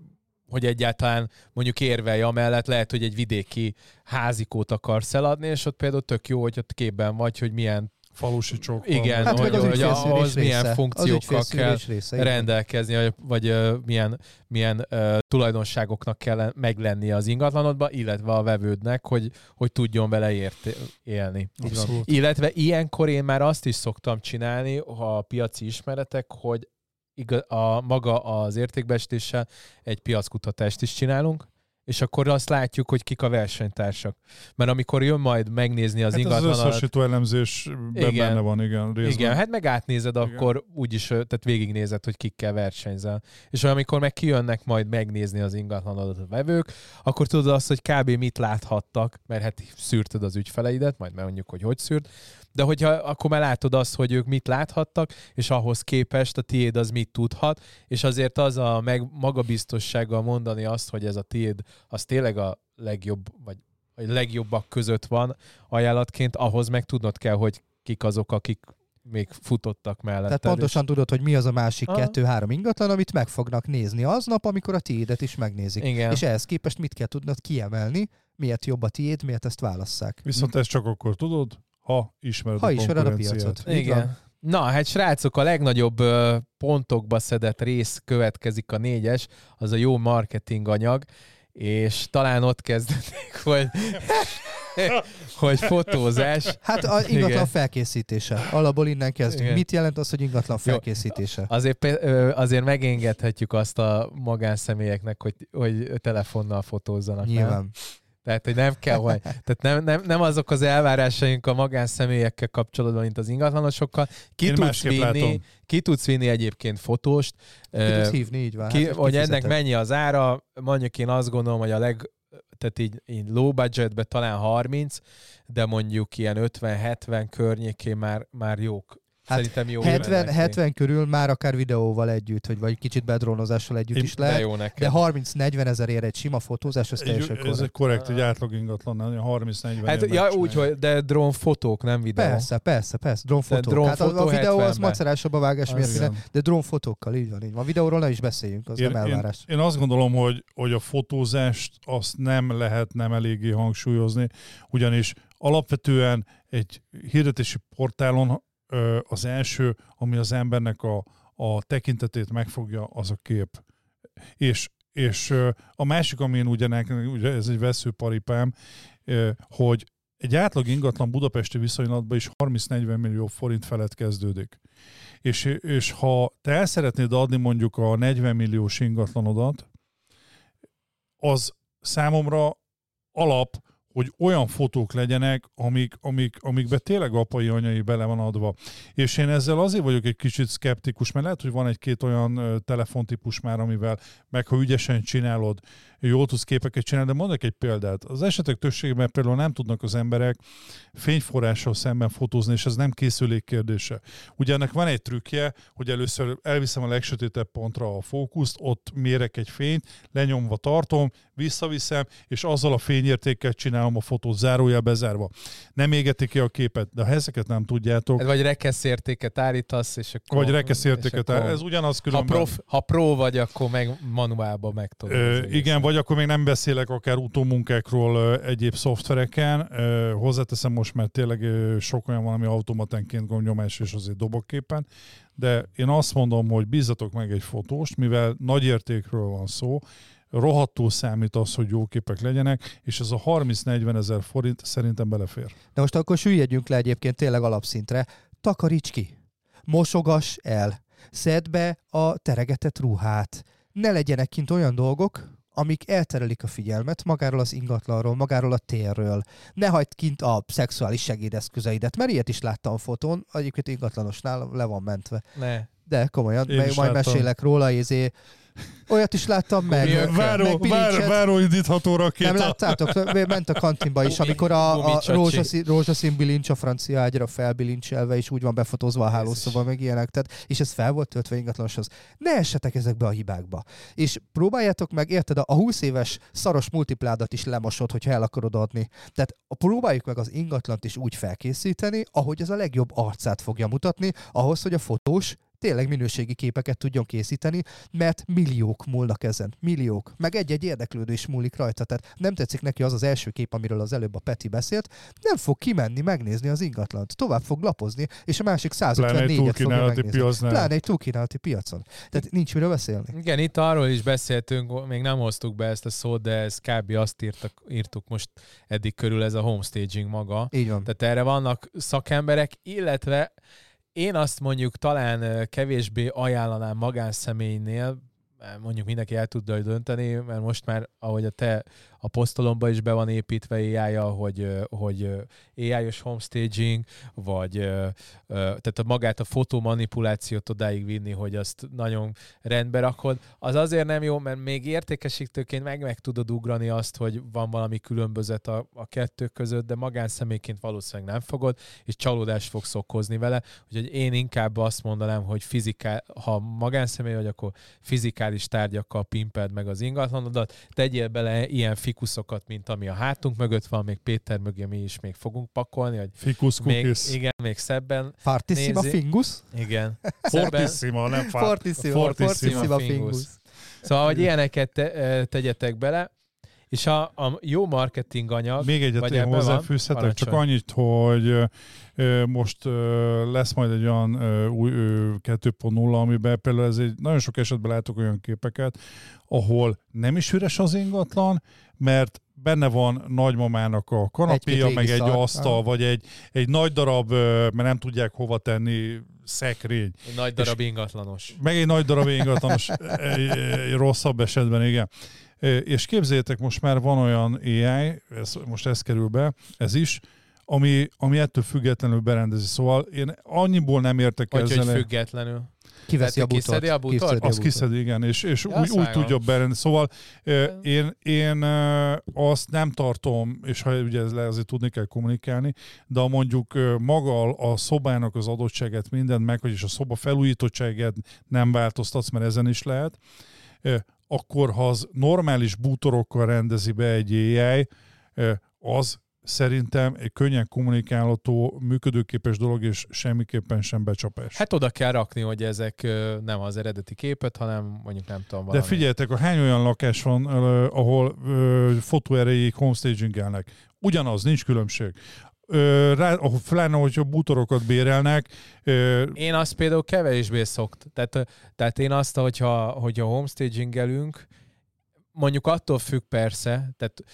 hogy egyáltalán mondjuk érvelj amellett, lehet, hogy egy vidéki házikót akarsz eladni, és ott például tök jó, hogy ott képben vagy, hogy milyen, Falusi csok Igen, Hát hogy- az hogy ügyfélszűrés ahhoz milyen része. funkciókkal az ügyfélszűrés része, rendelkezni, vagy, vagy milyen, milyen ö, tulajdonságoknak kell meglennie az ingatlanodba, illetve a vevődnek, hogy, hogy tudjon vele érte, élni. Abszolút. Illetve ilyenkor én már azt is szoktam csinálni, ha a piaci ismeretek, hogy igaz, a maga az értékbeestéssel egy piackutatást is csinálunk, és akkor azt látjuk, hogy kik a versenytársak. Mert amikor jön majd megnézni az Hát az ingatlanon, összehasonlító elemzésben Igen. benne van, igen, részben. igen, hát meg átnézed, Igen. akkor úgyis, tehát végignézed, hogy kikkel versenyzel. És amikor meg kijönnek majd megnézni az ingatlanodat a vevők, akkor tudod azt, hogy kb. mit láthattak, mert hát szűrted az ügyfeleidet, majd mondjuk, hogy hogy szűrt, de hogyha akkor már látod azt, hogy ők mit láthattak, és ahhoz képest a tiéd az mit tudhat, és azért az a meg magabiztossággal mondani azt, hogy ez a tiéd, az tényleg a legjobb, vagy a legjobbak között van ajánlatként, ahhoz meg tudnod kell, hogy kik azok, akik még futottak mellett. Tehát pontosan tudod, hogy mi az a másik Aha. kettő-három ingatlan, amit meg fognak nézni aznap, amikor a tiédet is megnézik. Igen. És ehhez képest mit kell tudnod kiemelni, miért jobb a tiéd, miért ezt válasszák. Viszont ezt csak akkor tudod, ha ismered Ha a ismered a piacot. Igen. van. Na, hát srácok, a legnagyobb pontokba szedett rész következik a négyes, az a jó marketing anyag, és talán ott kezdődik, hogy, hogy fotózás. Hát a ingatlan Igen. felkészítése. Alapból innen kezdünk. Igen. Mit jelent az, hogy ingatlan Jó. felkészítése? Azért, pe- ö, azért megengedhetjük azt a magánszemélyeknek, hogy, hogy telefonnal fotózzanak. Nem? Nyilván. Tehát, hogy nem kell, hogy, tehát nem, nem, nem azok az elvárásaink a magánszemélyekkel kapcsolatban, mint az ingatlanosokkal. Ki Én tudsz, vinni, látom. ki tudsz vinni egyébként fotóst, Ki tudsz hívni, így van. ki, Hát, hogy ennek mennyi az ára, mondjuk én azt gondolom, hogy a leg, tehát így, így low budgetbe talán 30, de mondjuk ilyen 50-70 környékén már, már jók. Hát Szerintem jó 70, mennek ki. 70 körül már akár videóval együtt, vagy, vagy kicsit bedrónozással együtt Én- is de lehet. De neked. 30-40 ezerért egy sima fotózás, az teljesen ez korrekt. egy korrekt, egy átlag ingatlan, olyan 30-40 Hát, ja, úgy, hogy de drón fotók, nem videó. Persze, persze, persze, drónfotók. drónfotó hát a, a videó az 70-ben. macerásabb a vágás miatt, de drónfotókkal, így van, így van. A videóról ne is beszéljünk, az én, nem én, elvárás. én azt gondolom, hogy, hogy a fotózást azt nem lehet nem eléggé hangsúlyozni, ugyanis alapvetően egy hirdetési portálon az első, ami az embernek a, a tekintetét megfogja, az a kép. És, és a másik, ami én ugye, nekem, ugye ez egy veszőparipám, hogy egy átlag ingatlan budapesti viszonylatban is 30-40 millió forint felett kezdődik. És, és ha te el szeretnéd adni mondjuk a 40 milliós ingatlanodat, az számomra alap, hogy olyan fotók legyenek, amik, amik, amikbe tényleg apai anyai bele van adva. És én ezzel azért vagyok egy kicsit szkeptikus, mert lehet, hogy van egy-két olyan telefontípus már, amivel meg ha ügyesen csinálod, jól tudsz képeket csinálni, de mondok egy példát. Az esetek többségében például nem tudnak az emberek fényforrással szemben fotózni, és ez nem készülék kérdése. Ugye ennek van egy trükkje, hogy először elviszem a legsötétebb pontra a fókuszt, ott mérek egy fényt, lenyomva tartom, visszaviszem, és azzal a fényértékkel csinálom a fotót zárójel bezárva. Nem égeti ki a képet, de ha ezeket nem tudjátok, Vagy rekesz értéket állítasz, és akkor... vagy rekesz értéket, és akkor- ez ugyanaz Ha, különben. prof, ha pro vagy, akkor meg manuálba meg tudod. Ö, igen, vagy akkor még nem beszélek akár utómunkákról egyéb szoftvereken. Hozzáteszem most, mert tényleg sok olyan van, ami automatánként gomnyomás és azért dobok képen. De én azt mondom, hogy bízzatok meg egy fotóst, mivel nagy értékről van szó, rohadtul számít az, hogy jó képek legyenek, és ez a 30-40 ezer forint szerintem belefér. De most akkor süllyedjünk le egyébként tényleg alapszintre. Takaríts ki. Mosogass el. Szedd be a teregetett ruhát. Ne legyenek kint olyan dolgok, amik elterelik a figyelmet magáról az ingatlanról, magáról a térről. Ne hagyd kint a szexuális segédeszközeidet, mert ilyet is láttam a fotón, egyébként ingatlanosnál le van mentve. Ne. De komolyan, Én majd láttam. mesélek róla, izé. Olyat is láttam meg. Váró, vár, váró indítható rakéta. Nem láttátok? Ment a kantinba is, amikor a, a rózsaszín, rózsaszín bilincs a francia ágyra felbilincselve, és úgy van befotózva a hálószoba, meg ilyenek. Tehát, és ez fel volt töltve ingatlanoshoz. Ne essetek ezekbe a hibákba. És próbáljátok meg, érted, a 20 éves szaros multipládat is lemosod, hogyha el akarod adni. Tehát próbáljuk meg az ingatlant is úgy felkészíteni, ahogy ez a legjobb arcát fogja mutatni, ahhoz, hogy a fotós tényleg minőségi képeket tudjon készíteni, mert milliók múlnak ezen. Milliók. Meg egy-egy érdeklődő is múlik rajta. Tehát nem tetszik neki az az első kép, amiről az előbb a Peti beszélt, nem fog kimenni megnézni az ingatlant. Tovább fog lapozni, és a másik Pláne egy 154-et fogja megnézni. piacnál. Pláne egy túlkínálati piacon. Tehát nincs miről beszélni. Igen, itt arról is beszéltünk, még nem hoztuk be ezt a szót, de ez kb. azt írtak, írtuk most eddig körül ez a homestaging maga. Így van. Tehát erre vannak szakemberek, illetve én azt mondjuk talán kevésbé ajánlanám magánszemélynél, mondjuk mindenki el tudja dönteni, mert most már, ahogy a te a posztolomba is be van építve ai hogy, hogy AI-os homestaging, vagy tehát magát a fotomanipulációt odáig vinni, hogy azt nagyon rendbe rakod, az azért nem jó, mert még értékesítőként meg meg tudod ugrani azt, hogy van valami különbözet a, a kettő között, de magánszemélyként valószínűleg nem fogod, és csalódást fogsz okozni vele. Úgyhogy én inkább azt mondanám, hogy fizikál, ha magánszemély vagy, akkor fizikális tárgyakkal pimpeld meg az ingatlanodat, tegyél bele ilyen fikuszokat, mint ami a hátunk mögött van, még Péter mögé mi is még fogunk pakolni, hogy Fikus még, igen, még szebben, Fartissima Nézi. fingus? igen. Fortissima, nem fár. Fortissima, Fortissima Fortissima fingus. fingus. Szóval, hogy ilyeneket te, ö, tegyetek bele, és a, a jó marketing anyag, Még egyet Vagy én van? hozzáfűzhetek, csak annyit, hogy most lesz majd egy olyan új ö, 2.0, amiben például ez egy, nagyon sok esetben látok olyan képeket, ahol nem is üres az ingatlan, mert benne van nagymamának a kanapéja, régi meg egy szar. asztal, vagy egy, egy nagy darab, mert nem tudják hova tenni, szekrény. egy nagy darab ingatlanos. Meg egy nagy darab ingatlanos, egy, egy rosszabb esetben, igen. És képzeljétek, most már van olyan AI, ez, most ez kerül be, ez is, ami, ami ettől függetlenül berendezi. Szóval én annyiból nem értek Vagy hogy ezzel. függetlenül. Kiveszi a butort. kiszedi a butort? Kiszedi a Az butort. kiszed, igen, és, és Ja, úgy, azt úgy tudja berendezni. Szóval én, én azt nem tartom, és ha ugye ez le azért tudni kell kommunikálni, de ha mondjuk maga a a szobának az adottságát, mindent meg, vagyis a szoba felújítottságát nem változtatsz, mert ezen is lehet, akkor ha az normális bútorokkal rendezi be egy AI, az szerintem egy könnyen kommunikálható, működőképes dolog, és semmiképpen sem becsapás. Hát oda kell rakni, hogy ezek nem az eredeti képet, hanem mondjuk nem tudom De valami. figyeljetek, a hány olyan lakás van, ahol fotó erejéig homestagingelnek. Ugyanaz, nincs különbség. Ö, rá, pláne, hogyha bútorokat bérelnek, ö, Én azt például kevésbé szokt. Tehát, tehát én azt, hogyha, hogyha homestagingelünk, mondjuk attól függ persze, tehát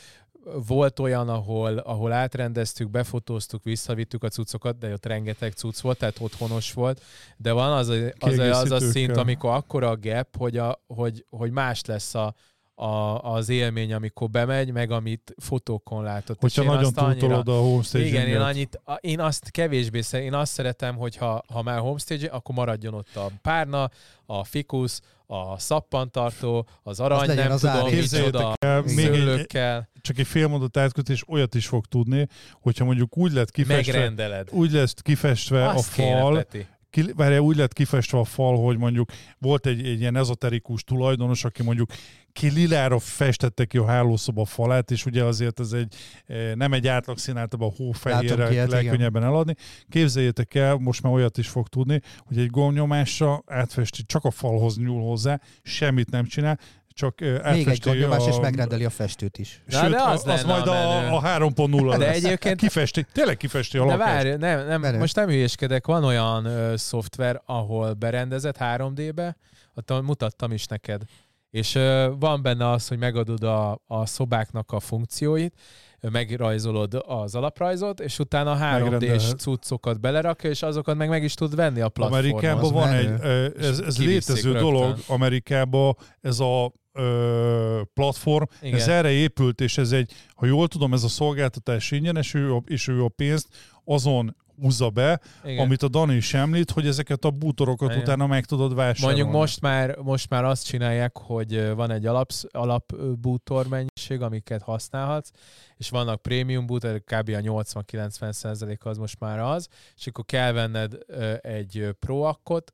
volt olyan, ahol, ahol átrendeztük, befotóztuk, visszavittük a cuccokat, de ott rengeteg cucc volt, tehát otthonos volt, de van az a, az, a, az a szint, amikor akkora a gap, hogy, a, hogy, hogy más lesz a, a, az élmény, amikor bemegy, meg amit fotókon látott. Hogyha nagyon túltolod a homestaginget. igen, én, annyit, én azt kevésbé szeretem, én azt szeretem, hogy ha, ha már homestage, akkor maradjon ott a párna, a fikusz, a szappantartó, az arany, legyen nem az tudom, micsoda, szőlőkkel, csak egy fél mondat átkötés olyat is fog tudni, hogyha mondjuk úgy lett kifestve, megrendeled. úgy lesz kifestve Azt a kéne, fal, Peti. Ki, várjál, úgy lett kifestve a fal, hogy mondjuk volt egy, egy ilyen ezoterikus tulajdonos, aki mondjuk ki lilára festette ki a hálószoba falát, és ugye azért ez egy eh, nem egy átlag szín, általában ki hófehérre igen. legkönnyebben eladni. Képzeljétek el, most már olyat is fog tudni, hogy egy gomnyomásra átfesti, csak a falhoz nyúl hozzá, semmit nem csinál, csak Még egy gondnyomás, a... és megrendeli a festőt is. Na, Sőt, de az az, majd a a, menő. a 3.0 De lesz. egyébként Kifesti, tényleg kifesti a De lakást. várj, nem, nem, Menő. most nem hülyéskedek, van olyan ö, szoftver, ahol berendezett 3D-be, ott mutattam is neked. És ö, van benne az, hogy megadod a, a szobáknak a funkcióit, megrajzolod az alaprajzot, és utána 3D-s Megrendelhet. cuccokat belerakja, és azokat meg meg is tud venni a platformon. Amerikában az van menő. egy, ö, ez, ez létező rögtön. dolog, Amerikában ez a ö, platform, Igen. ez erre épült, és ez egy, ha jól tudom, ez a szolgáltatás ingyenes, ő és ő a pénzt azon húzza be, Igen. amit a Dani is említ, hogy ezeket a bútorokat Igen. utána meg tudod vásárolni. Mondjuk most már, most már azt csinálják, hogy van egy alap, alap bútor mennyiség, amiket használhatsz, és vannak prémium bútor, kb. a 80-90 százalék az most már az, és akkor kell venned egy ö, pro akkot,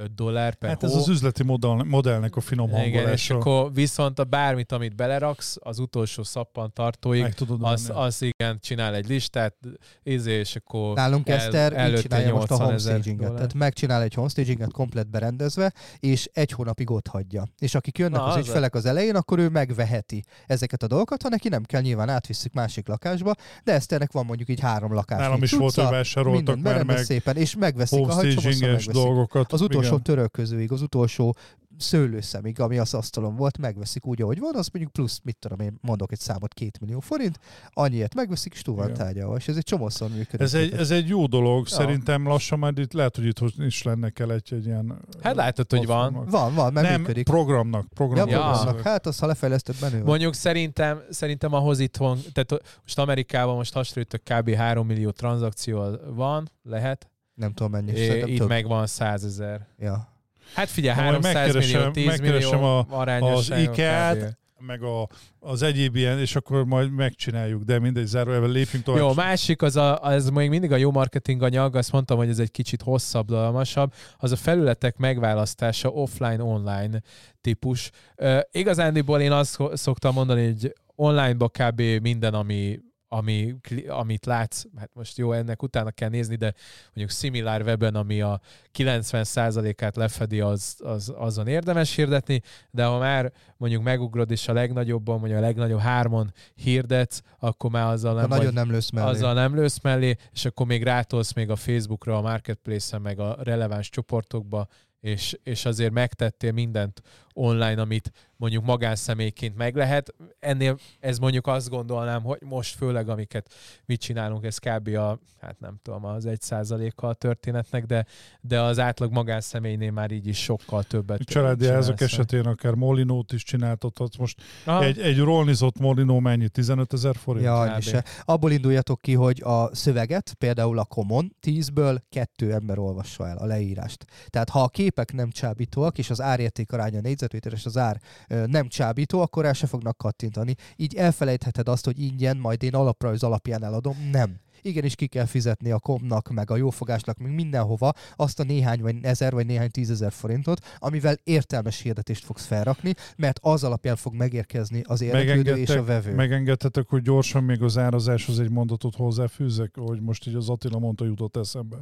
5 dollár per Hát hó. ez az üzleti modell, modellnek a finom igen, és hangolása. akkor viszont a bármit, amit beleraksz, az utolsó szappantartóig, meg tudod az, venni. az igen, csinál egy listát, izé, és akkor Nálunk el- Eszter így előtte csinálja most a 80 ezer homestaginget. Tehát megcsinál egy homestaginget komplet berendezve, és egy hónapig ott hagyja. És akik jönnek Na, az az ügyfelek az elején, akkor ő megveheti ezeket a dolgokat, ha neki nem kell, nyilván átvisszük másik lakásba, de Eszternek van mondjuk így három lakás. Nálam is volt, hogy vásároltak már meg szépen, és megveszik, megveszik. dolgokat. Az utolsó Igen. törölközőig, az utolsó szőlőszemig, ami az asztalon volt, megveszik úgy, ahogy van, az mondjuk plusz, mit tudom én, mondok egy számot, két millió forint, annyiért megveszik, és túl van tárgyalva, és ez egy csomószor működik. Ez egy, ez egy jó dolog, Ja. szerintem lassan majd itt lehet, hogy itt is lenne kell egy, egy ilyen... Hát látod, hogy van. Van, van, mert Nem, működik. programnak. Ja, programnak. Ja. programnak. Hát azt, ha lefejlesztett van. Mondjuk szerintem, szerintem ahhoz itthon, tehát most Amerikában most hasonlítok kb. 3 millió tranzakció van, lehet, Nem tudom mennyi, é, itt több. meg van 100 ezer. Ja. Hát figyelj, Ha majd 300 millió, megkeresem- 10 megkeresem millió a- az IKEA-t, meg a, az egyéb ilyen, és akkor majd megcsináljuk, de mindegy, zárójelben lépjünk tovább. Jó, másik, az a, az még mindig a jó marketing anyag, azt mondtam, hogy ez egy kicsit hosszabb, dalmasabb, az a felületek megválasztása offline-online típus. Uh, igazándiból én azt szoktam mondani, hogy online-ba kb. minden, ami ami, amit látsz, hát most jó, ennek utána kell nézni, de mondjuk Similar Webben, ami a 90%-át lefedi, az, az, azon érdemes hirdetni, de ha már mondjuk megugrod és a legnagyobban, mondjuk a legnagyobb hármon hirdetsz, akkor már azzal nem, nagyon nem lősz mellé. azzal nem lősz mellé, és akkor még rátolsz még a Facebookra, a Marketplace-en, meg a releváns csoportokba, és, és azért megtettél mindent online, amit mondjuk magánszemélyként meg lehet. Ennél ez mondjuk azt gondolnám, hogy most főleg amiket mit csinálunk, ez kb. a, hát nem tudom, az egy százaléka a történetnek, de, de az átlag magánszemélynél már így is sokkal többet. Családi házak esetén akár Molinót is csináltathatsz. Most Aha. egy, egy rolnizott Molinó mennyi? 15 ezer forint? Ja, se. Abból induljatok ki, hogy a szöveget, például a Common, 10-ből kettő ember olvassa el a leírást. Tehát ha a képek nem csábítóak, és az árérték aránya négyzetméter és az ár nem csábító, akkor el se fognak kattintani. Így elfelejtheted azt, hogy ingyen, majd én alaprajz alapján eladom. Nem igenis ki kell fizetni a komnak, meg a jófogásnak, meg mindenhova azt a néhány vagy ezer vagy néhány tízezer forintot, amivel értelmes hirdetést fogsz felrakni, mert az alapján fog megérkezni az érdeklődő és a vevő. Megengedhetek, hogy gyorsan még az árazáshoz egy mondatot hozzáfűzek, hogy most így az Attila mondta jutott eszembe.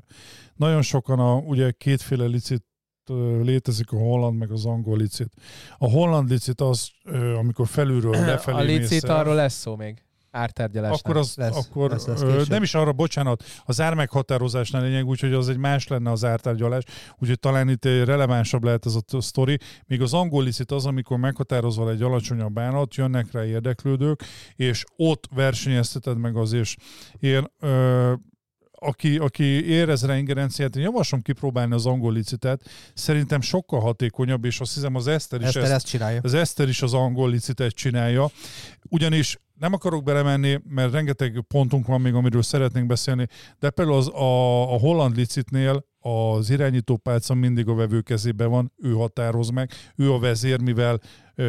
Nagyon sokan a, ugye kétféle licit létezik a holland meg az angol licit. A holland licit az, amikor felülről lefelé A licit arról lesz szó még ártárgyalásnál. Akkor, az, lesz, akkor lesz, lesz nem is arra, bocsánat, az ár meghatározásnál lényeg, úgyhogy az egy más lenne az ártárgyalás, úgyhogy talán itt relevánsabb lehet ez a sztori. Még az angol licit az, amikor meghatározva egy alacsonyabb árat, jönnek rá érdeklődők, és ott versenyezteted meg az, és én ö, aki, aki érez rá ingerenciát, én javaslom kipróbálni az angol licitet. Szerintem sokkal hatékonyabb, és azt hiszem az Eszter is, Eszter ezt, ezt csinálja. Az Eszter is az angol licitet csinálja. Ugyanis nem akarok belemenni, mert rengeteg pontunk van még, amiről szeretnénk beszélni, de például az, a, a holland licitnél az irányítópálca mindig a vevő kezében van, ő határoz meg, ő a vezér, mivel ö,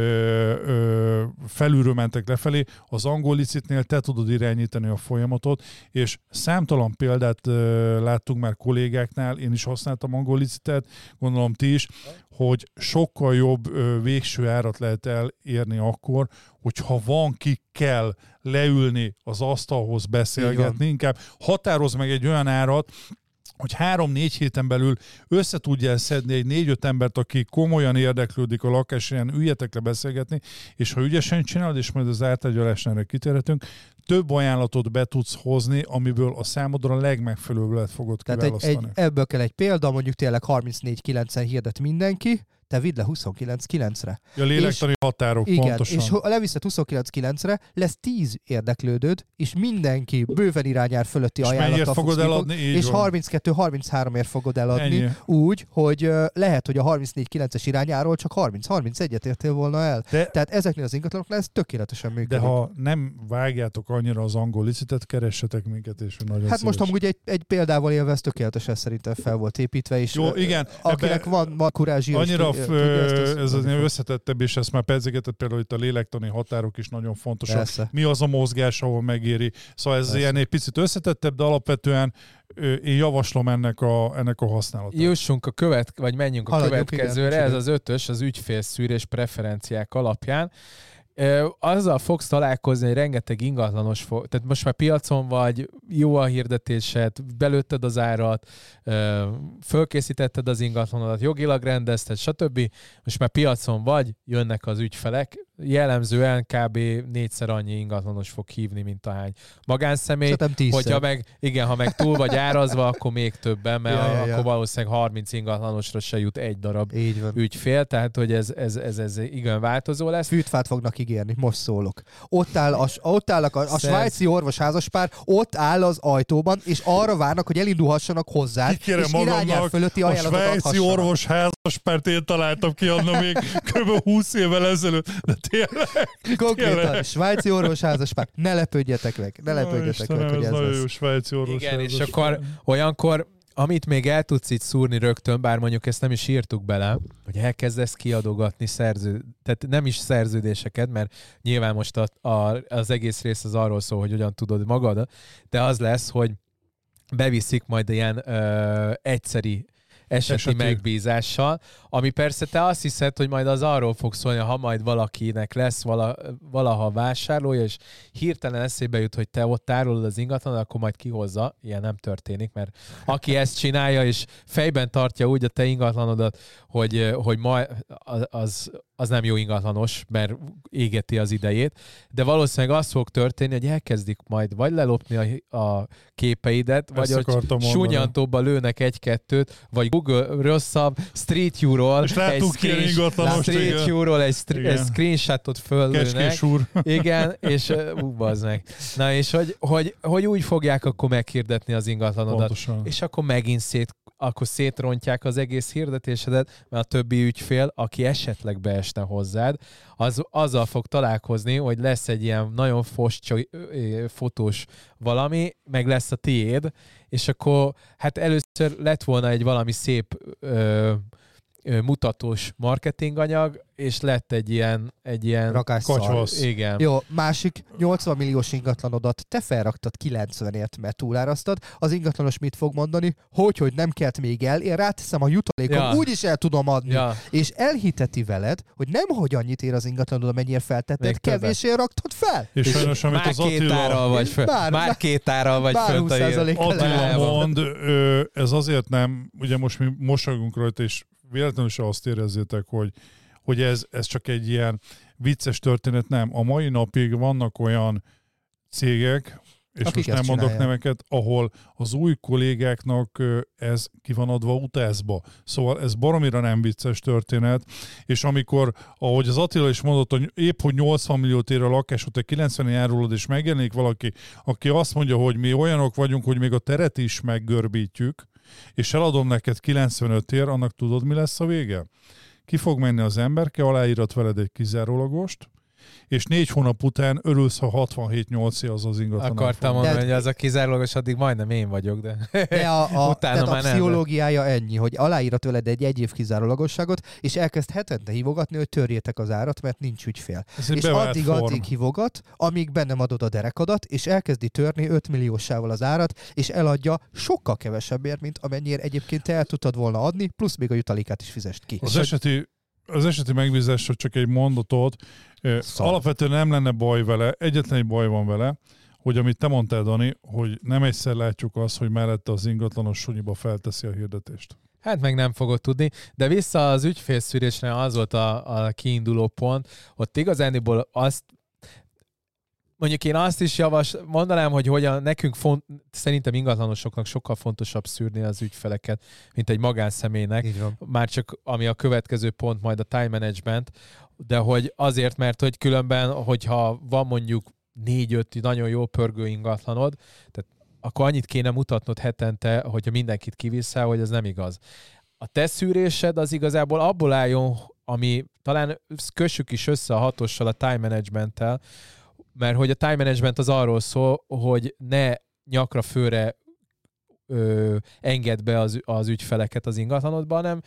ö, felülről mentek lefelé, az angol licitnél te tudod irányítani a folyamatot, és számtalan példát ö, láttunk már kollégáknál, én is használtam angol licitet, gondolom ti is, hogy sokkal jobb ö, végső árat lehet elérni akkor, hogyha van ki kell leülni az asztalhoz beszélgetni, inkább határoz meg egy olyan árat, hogy három-négy héten belül össze tudja szedni egy négy-öt embert, aki komolyan érdeklődik a lakásen, üljetek le beszélgetni, és ha ügyesen csinálod, és majd az ártárgyalásnál kitérhetünk, több ajánlatot be tudsz hozni, amiből a számodra a legmegfelelőbb lehet fogod Tehát egy, egy, ebből kell egy példa, mondjuk tényleg 34-9-en hirdet mindenki, te vidd le 29-9-re. Ja, lélektani és, határok, igen, pontosan. és ha leviszed 29-9-re, lesz 10 érdeklődőd, és mindenki bőven irányár fölötti és ajánlattal fogod eladni? Így és 32-33-ért fogod eladni, Ennyi. úgy, hogy uh, lehet, hogy a 34-9-es irányáról csak 30-31-et értél volna el. De, Tehát ezeknél az ingatlanoknál ez tökéletesen működik. De ha nem vágjátok annyira az angol licitet, keressetek minket, és nagyon Hát most amúgy egy, egy példával élve ez tökéletesen szerintem fel volt építve, és Jó, igen, akinek ebbe, van, van kurázsia, annyira ez az összetettebb, és ezt már pedzegetett például itt a lélektani határok is nagyon fontosak. Persze. Mi az a mozgás, ahol megéri. Szóval ez Persze. ilyen egy picit összetettebb, de alapvetően én javaslom ennek a, ennek a használatát. Jussunk a követ, vagy menjünk a Haladjuk, következőre, igen, ez az ötös, az ügyfélszűrés preferenciák alapján azzal fogsz találkozni, hogy rengeteg ingatlanos fog, tehát most már piacon vagy, jó a hirdetésed, belőtted az árat, fölkészítetted az ingatlanodat, jogilag rendezted, stb. Most már piacon vagy, jönnek az ügyfelek, jellemzően kb. négyszer annyi ingatlanos fog hívni, mint ahány magánszemély. Hogyha meg, igen, ha meg túl vagy árazva, akkor még többen, mert ja, ja, ja. akkor valószínűleg 30 ingatlanosra se jut egy darab Így van. ügyfél, tehát hogy ez, ez, ez, ez igen változó lesz. Fűtfát fognak ígérni, most szólok. Ott áll a, ott áll a, a svájci orvos házaspár, ott áll az ajtóban, és arra várnak, hogy elindulhassanak hozzá, és irányár fölötti A svájci orvos házaspárt én találtam ki annak még kb. 20 évvel ezelőtt, de tényleg. Konkrétan, tényleg. svájci orvosházas Ne lepődjetek meg, ne lepődjetek Istenem, meg, hogy ez, ez nagyon lesz. jó svájci orvos Igen, és akkor olyankor amit még el tudsz itt szúrni rögtön, bár mondjuk ezt nem is írtuk bele, hogy elkezdesz kiadogatni szerző, tehát nem is szerződéseket, mert nyilván most a, a, az egész rész az arról szól, hogy hogyan tudod magad, de az lesz, hogy beviszik majd ilyen ö, egyszeri eseti, Eseti. megbízással, ami persze te azt hiszed, hogy majd az arról fog szólni, ha majd valakinek lesz vala, valaha vásárlója, és hirtelen eszébe jut, hogy te ott árulod az ingatlanot, akkor majd kihozza. Ilyen nem történik, mert aki ezt csinálja, és fejben tartja úgy a te ingatlanodat, hogy, hogy ma, az, az nem jó ingatlanos, mert égeti az idejét, de valószínűleg az fog történni, hogy elkezdik majd vagy lelopni a, a képeidet, vagy hogy súnyantóba lőnek egy-kettőt, vagy Google rosszabb Street View-ról egy, screen, Street. View-ról egy, str- Igen. egy screenshotot föllőnek. Úr. Igen, és ú, meg. Na és hogy, hogy, hogy úgy fogják akkor meghirdetni az ingatlanodat. Pontosan. És akkor megint szét, akkor szétrontják az egész hirdetésedet, mert a többi ügyfél, aki esetleg beesne hozzád, az, azzal fog találkozni, hogy lesz egy ilyen nagyon fos, fotós valami, meg lesz a tiéd, és akkor hát először lett volna egy valami szép ö, mutatós marketinganyag, és lett egy ilyen, egy ilyen Rakás szar. Kacsvasz. igen. Jó, másik 80 milliós ingatlanodat te felraktad 90-ért, mert túlárasztad. Az ingatlanos mit fog mondani? Hogy, hogy nem kelt még el, én ráteszem a jutalékom, Ja. úgy is el tudom adni. Ja, És elhiteti veled, hogy nem hogy annyit ér az ingatlanod, amennyire feltetted, kevésé raktad fel. És sajnos, amit már az két Attila, árral vagy föl. Bár- már két árral vagy bár fönt a 20% ér. Attila mond, ö, ez azért nem, ugye most mi mosagunk rajta, és véletlenül se azt érezzétek, hogy, hogy ez, ez csak egy ilyen vicces történet, nem. A mai napig vannak olyan cégek, és Akik most nem mondok csinálják. ahol az új kollégáknak ez ki van adva utázba. Szóval ez baromira nem vicces történet, és amikor, ahogy az Attila is mondott, hogy épp hogy 80 milliót ér a lakás, te 90 járulod, és megjelenik valaki, aki azt mondja, hogy mi olyanok vagyunk, hogy még a teret is meggörbítjük, és eladom neked 95 ér, annak tudod, mi lesz a vége? Ki fog menni az emberke, aláírat veled egy kizárólagost, és négy hónap után örülsz, ha 67-8 az az ingatlan. Akartam mondani, De- hogy az a kizárólagos, addig majdnem én vagyok, de... De a, a, Utána tehát a már nem, pszichológiája ennyi, hogy aláírat veled egy egy év kizárólagosságot, és elkezd hetente hívogatni, hogy törjétek az árat, mert nincs ügyfél. Ez és addig, form. addig hívogat, amíg be nem adod a derekadat, és elkezdi törni 5 milliósával az árat, és eladja sokkal kevesebbért, mint amennyire egyébként te el tudtad volna adni, plusz még a jutalékát is fizest ki. Az eseti, az eseti megbízásra csak egy mondatot. Szar. Alapvetően nem lenne baj vele, egyetlen egy baj van vele, hogy amit te mondtál, Dani, hogy nem egyszer látjuk azt, hogy mellette az ingatlanos sunyiba felteszi a hirdetést. Hát meg nem fogod tudni, de vissza az ügyfélszűrésre az volt a, a kiinduló pont, ott igazániból azt mondjuk én azt is javas, mondanám, hogy hogyan nekünk font, szerintem ingatlanosoknak sokkal fontosabb szűrni az ügyfeleket, mint egy magánszemélynek. Már csak ami a következő pont majd a time management, de hogy azért, mert hogy különben, hogyha van mondjuk négy-öt nagyon jó pörgő ingatlanod, tehát akkor annyit kéne mutatnod hetente, hogyha mindenkit kiviszel, hogy ez nem igaz. A te szűrésed az igazából abból álljon, ami talán kössük is össze a hatossal, a time managementtel, mert hogy a time management az arról szól, hogy ne nyakra főre ö, engedd be az, az ügyfeleket az ingatlanodba, hanem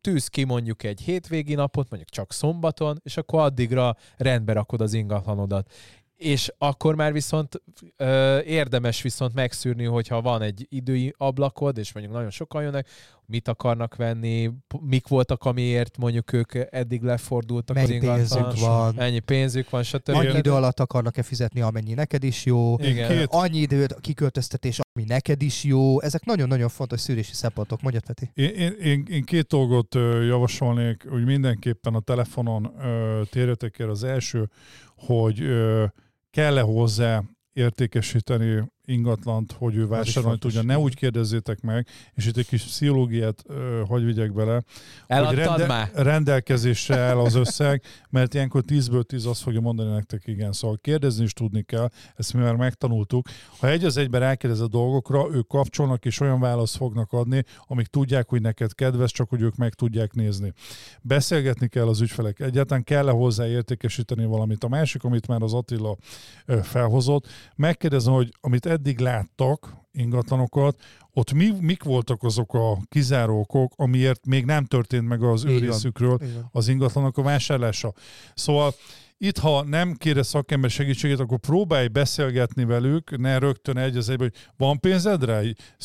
tűz ki mondjuk egy hétvégi napot, mondjuk csak szombaton, és akkor addigra rendbe rakod az ingatlanodat. És akkor már viszont ö, érdemes viszont megszűrni, hogyha van egy idői ablakod, és mondjuk nagyon sokan jönnek, mit akarnak venni, mik voltak, amiért mondjuk ők eddig lefordultak az Mennyi pénzük ingatlan. van, Ennyi pénzük van, stb. annyi idő alatt akarnak-e fizetni, amennyi neked is jó, Igen. Két, annyi időt kiköltöztetés, ami neked is jó. Ezek nagyon-nagyon fontos szűrési szempontok. Mondjad, Peti. Én, én, én, én két dolgot javasolnék, hogy mindenképpen a telefonon térjetek el. Az első, hogy kell-e hozzá értékesíteni ingatlant, hogy ő vásárolni tudja. Ne úgy kérdezzétek meg, és itt egy kis pszichológiát ö, hagy vigyek bele, hogy Eladtad már? rendelkezésre áll az összeg, mert ilyenkor 10-ből 10 azt fogja mondani nektek, igen. Szóval kérdezni is tudni kell, ezt mi már megtanultuk. Ha egy az egyben rákérdez a dolgokra, ők kapcsolnak és olyan választ fognak adni, amik tudják, hogy neked kedves, csak hogy ők meg tudják nézni. Beszélgetni kell az ügyfelek. Egyáltalán kell-e hozzá értékesíteni valamit. A másik, amit már az Attila felhozott, megkérdezem, hogy amit eddig láttak ingatlanokat, ott mi, mik voltak azok a kizáró okok, amiért még nem történt meg az ő részükről az ingatlanok a vásárlása. Szóval itt, ha nem kérsz szakember segítséget, akkor próbálj beszélgetni velük, ne rögtön egy az egyben, hogy van pénzed rá?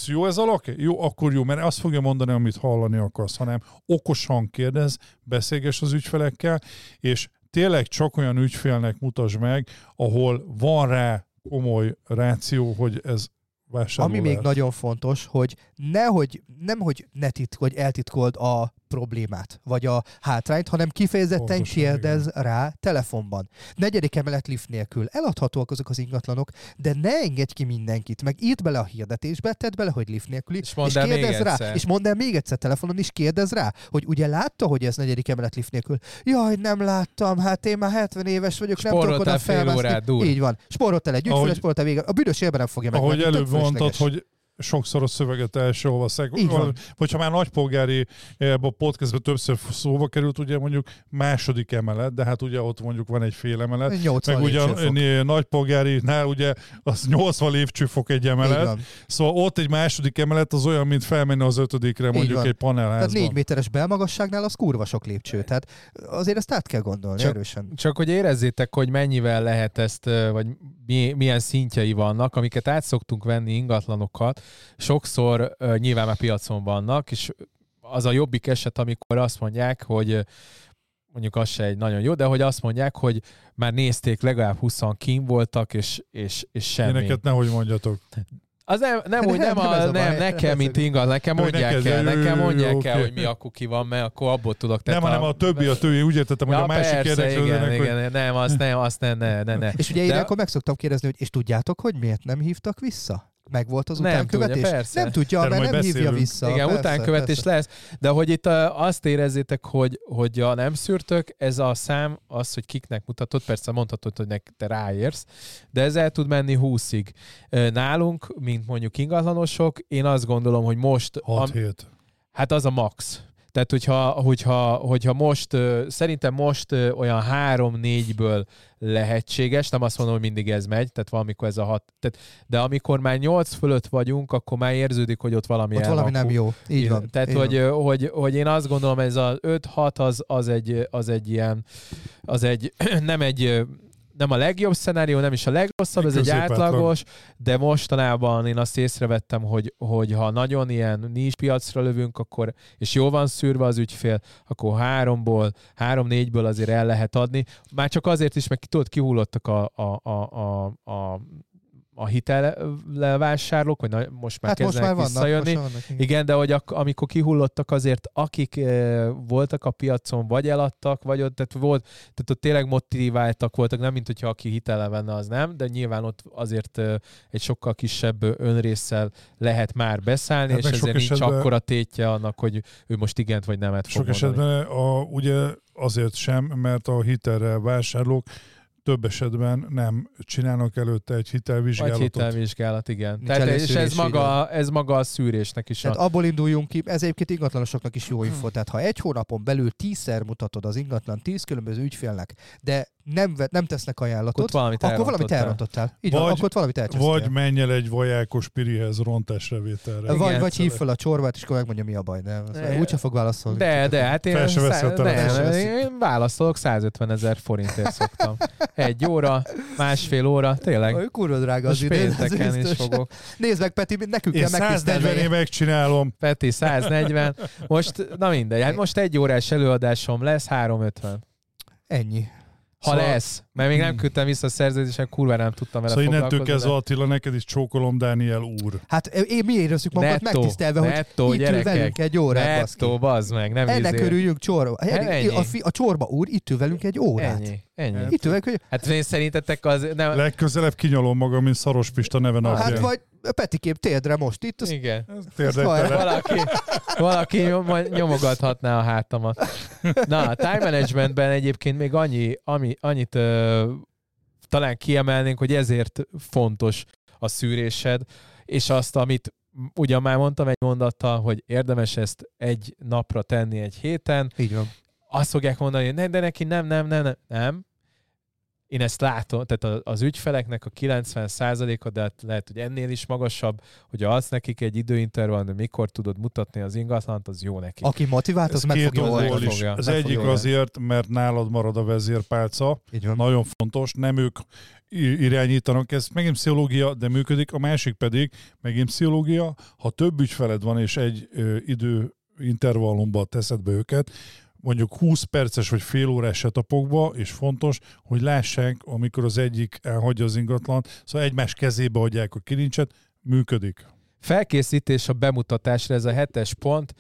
Jó ez a lak? Jó, akkor jó, mert azt fogja mondani, amit hallani akarsz, hanem okosan kérdez, beszélges az ügyfelekkel, és tényleg csak olyan ügyfélnek mutasd meg, ahol van rá komoly ráció, hogy ez vásárló Ami még nagyon fontos, hogy nehogy, nem hogy ne titk, hogy eltitkold a problémát, vagy a hátrányt, hanem kifejezetten Pontosan, kérdez rá telefonban. Negyedik emelet lift nélkül. Eladhatóak azok az ingatlanok, de ne engedj ki mindenkit, meg írd bele a hirdetésbe, tedd bele, hogy lift nélküli, És még kérdezz rá, egyszer. és mondd el még egyszer telefonon, és kérdezz rá, hogy ugye látta, hogy ez negyedik emelet lift nélkül. Jaj, nem láttam, hát én már 70 éves vagyok, nem tudok oda felmászni. Így van. Spóroltál egy ügyfél, spóroltál vége. A büdös élben nem fogja meg. Ahogy előbb mondtad, hogy sokszor a szöveget első olvaszák. Így van. Vagy ha már nagypolgári ebben a podcastben többször szóba került, ugye mondjuk második emelet, de hát ugye ott mondjuk van egy fél emelet. 80 Meg ugye nagypolgárinál ugye az 80 lépcsőfok egy emelet. Szóval ott egy második emelet az olyan, mint felmenni az ötödikre mondjuk egy Tehát panelházban. négy méteres belmagasságnál az kurva sok lépcső. Tehát azért ezt át kell gondolni Csak- erősen. Csak hogy érezzétek, hogy mennyivel lehet ezt, ö, vagy mi, milyen szintjei vannak, amiket át szoktunk venni ingatlanokat, sokszor ö, nyilván már piacon vannak, és az a jobbik eset, amikor azt mondják, hogy mondjuk az se egy nagyon jó, de hogy azt mondják, hogy már nézték, legalább 20 kim voltak, és, és, és semmi. Ilyeneket nehogy mondjatok. Az nem, nem úgy, nem, Nem a, nem, baj. nekem, mint ingatlan, nekem mondják neked, el, jó, jó, nekem mondják jó, el, oké. hogy mi a kuki van, mert akkor abból tudok. Nem, hanem a többi, a többi, úgy értettem, hogy ja, a másik persze, igen, érdeklődőnek, hogy igen, nem, azt nem, azt nem, ne, ne, ne. És ugye De- én akkor meg szoktam kérdezni, hogy és tudjátok, hogy miért nem hívtak vissza? Meg volt az Nem utánkövetés? tudja, persze. Nem tudja, Erről mert nem hívja beszélünk. vissza. Igen, persze, utánkövetés persze. lesz, de hogy itt uh, azt érezzétek, hogy, hogy a nem szűrtök, ez a szám, az, hogy kiknek mutatod, persze mondhatod, hogy nek te ráérsz, de ez el tud menni 20-ig. Ö, Nálunk, mint mondjuk ingatlanosok, én azt gondolom, hogy most, 6 am, hát az a max. Tehát, hogyha, hogyha, hogyha most, szerintem most olyan 3-4-ből lehetséges, nem azt mondom, hogy mindig ez megy, tehát valamikor ez a hat, tehát, de amikor már 8 fölött vagyunk, akkor már érződik, hogy ott valami Ott valami nem jó. Így van. Tehát, így hogy, van. hogy, hogy én azt gondolom, ez az 5-6 az, az, egy, az egy ilyen, az egy, nem egy nem a legjobb szenárió, nem is a legrosszabb, Egy ez egy átlagos, de mostanában én azt észrevettem, hogy, hogy ha nagyon ilyen nincs piacra lövünk, akkor, és jól van szűrve az ügyfél, akkor háromból, három-négyből azért el lehet adni. Már csak azért is, mert ki- tudod, kihullottak a, a, a, a, a a hitellevásárlók, hogy na, most már Hát most kezdenek már vannak. visszajönni. Most már vannak igen. Igen, de hogy ak- amikor kihullottak azért, akik e, voltak a piacon, vagy eladtak, vagy ott, tehát volt, tehát ott tényleg motiváltak voltak, nem mint hogyha aki hitele venne, az nem, de nyilván ott azért e, egy sokkal kisebb ö, önrészsel lehet már beszállni, Hát és ezért nincs esetben- akkora tétje annak, hogy ő most igent vagy nemet fog Sok mondani. esetben a, ugye azért sem, mert a hitelre vásárlók több esetben nem csinálnak előtte egy Vagy hitelvizsgálatot. hitelvizsgálat, igen. Nincs Tehát, és ez maga, ez maga a szűrésnek is Tehát a... abból induljunk ki, ez egyébként ingatlanosoknak is jó info. Tehát ha egy hónapon belül tízszer mutatod az ingatlan tíz különböző ügyfélnek, de nem, nem tesznek ajánlatot, Ott valamit akkor valamit elrontottál. Így van, Vagy- akkor ott valamit elcsesztél. Vagy menj el egy vajákos pirihez rontásrevételre. vagy, Igen. vagy hív fel a csorbát, és akkor megmondja, mi a baj. Nem, Ne. úgyse fog válaszolni. De, de, hát én, Fel se veszi a szá- nem, én válaszolok, 150 ezer forintért szoktam. Egy óra, másfél óra, tényleg. Olyan kurva drága az idő. is fogok. Nézd meg, Peti, nekünk Én kell 140 megtisztelni. év megcsinálom. Peti 140. Most, na mindegy, hát most egy órás előadásom lesz, 350. Ennyi. Ha Szóval- lesz, mert még nem küldtem vissza a szerződésen, kurva nem tudtam vele Szóval innentől kezdve Attila, neked is csókolom Dániel úr. Hát én mi érezzük magunkat Nettó, megtisztelve, hogy nettó, itt ül velünk egy órát. Nettó, bazd meg, nem Ennek izé. örüljünk csorba. Ennyi. A, fi, a csorba úr itt ül velünk egy órát. Ennyi, ennyi. Itt ül velünk, hogy Hát én szerintetek az... Nem, Legközelebb kinyalom magam, mint Szaros Pista neve hát vagy Petikém térdre most itt, az igen. Valaki, valaki nyom- nyomogathatná a hátamat. Na, a time managementben egyébként még annyi, ami, annyit ö, talán kiemelnénk, hogy ezért fontos a szűrésed, és azt, amit ugyan már mondtam egy mondattal, hogy érdemes ezt egy napra tenni egy héten, Így van. azt fogják mondani, hogy ne, de neki nem, nem, nem, nem, nem. Én ezt látom, tehát az ügyfeleknek a 90%-a, de hát lehet, hogy ennél is magasabb, hogy adsz nekik egy időintervall, de mikor tudod mutatni az ingatlant, az jó nekik. Aki motivált, az Ez meg fogja oldani. is. fogja. Az egyik fogja azért, mert nálad marad a vezérpálca, Így van. nagyon fontos, nem ők irányítanak, ez megint pszichológia, de működik, a másik pedig megint pszichológia, ha több ügyfeled van és egy ö, idő intervallumban teszed be őket, mondjuk 20 perces vagy fél órás setupokba, és fontos, hogy lássák, amikor az egyik elhagyja az ingatlan, szóval egymás kezébe adják a kilincset, működik. Felkészítés a bemutatásra, ez a hetes pont,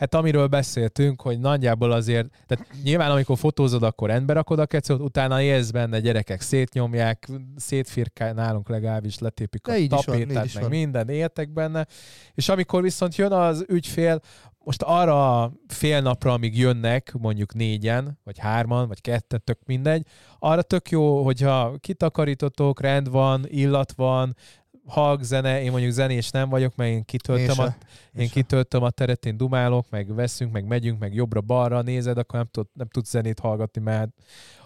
hát amiről beszéltünk, hogy nagyjából azért, tehát nyilván amikor fotózod, akkor rendbe rakod a kecót, utána élsz benne, gyerekek szétnyomják, szétfirkál, nálunk legalábbis letépik a tapétát, meg van. minden, éltek benne, és amikor viszont jön az ügyfél, most arra fél napra, amíg jönnek, mondjuk négyen, vagy hárman, vagy ketten, tök mindegy, arra tök jó, hogyha kitakarítotok, rend van, illat van, hallg zene, én mondjuk zenés nem vagyok, mert én Én kitöltöm a se. én kitöltöm a teret, én dumálok, meg veszünk, meg megyünk, meg jobbra-balra nézed, akkor nem, tud, nem tudsz zenét hallgatni, mert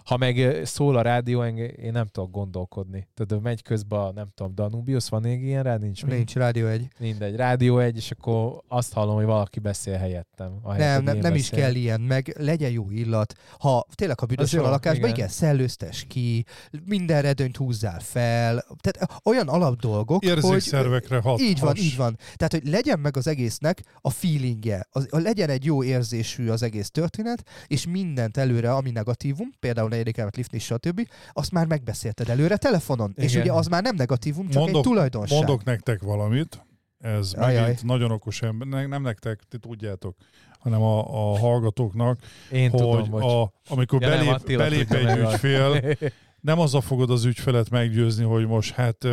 ha meg szól a rádió, én nem tudok gondolkodni. Tehát megy közben, a, nem tudom, Danubius, van még ilyen rá? Nincs, Nincs rádió egy. Mindegy, rádió egy, és akkor azt hallom, hogy valaki beszél helyettem. ahelyett, Nem, hogy nem, nem is kell ilyen, meg legyen jó illat. Ha tényleg, ha büdös van a lakásban, igen. igen. szellőztes ki, minden redőnyt húzzál fel. Tehát olyan alapdolgok, hogy... Érzékszervekre hat. Így van, has. így van. Tehát, hogy legyen meg az egésznek a feelingje, az, legyen egy jó érzésű az egész történet, és mindent előre, ami negatívum, például negyedik emet lift is, stb., azt már megbeszélted előre telefonon. És Igen. ugye az már nem negatívum, csak Mondok- egy tulajdonság. Mondok nektek valamit, ez Ajaj. megint nagyon okos ember, ne- nem nektek, ti tudjátok, hanem a, a hallgatóknak, Én hogy tudom, hogy... a, amikor Ja, belép, belép egy ügyfél, nem azzal fogod az ügyfelet meggyőzni, hogy most hát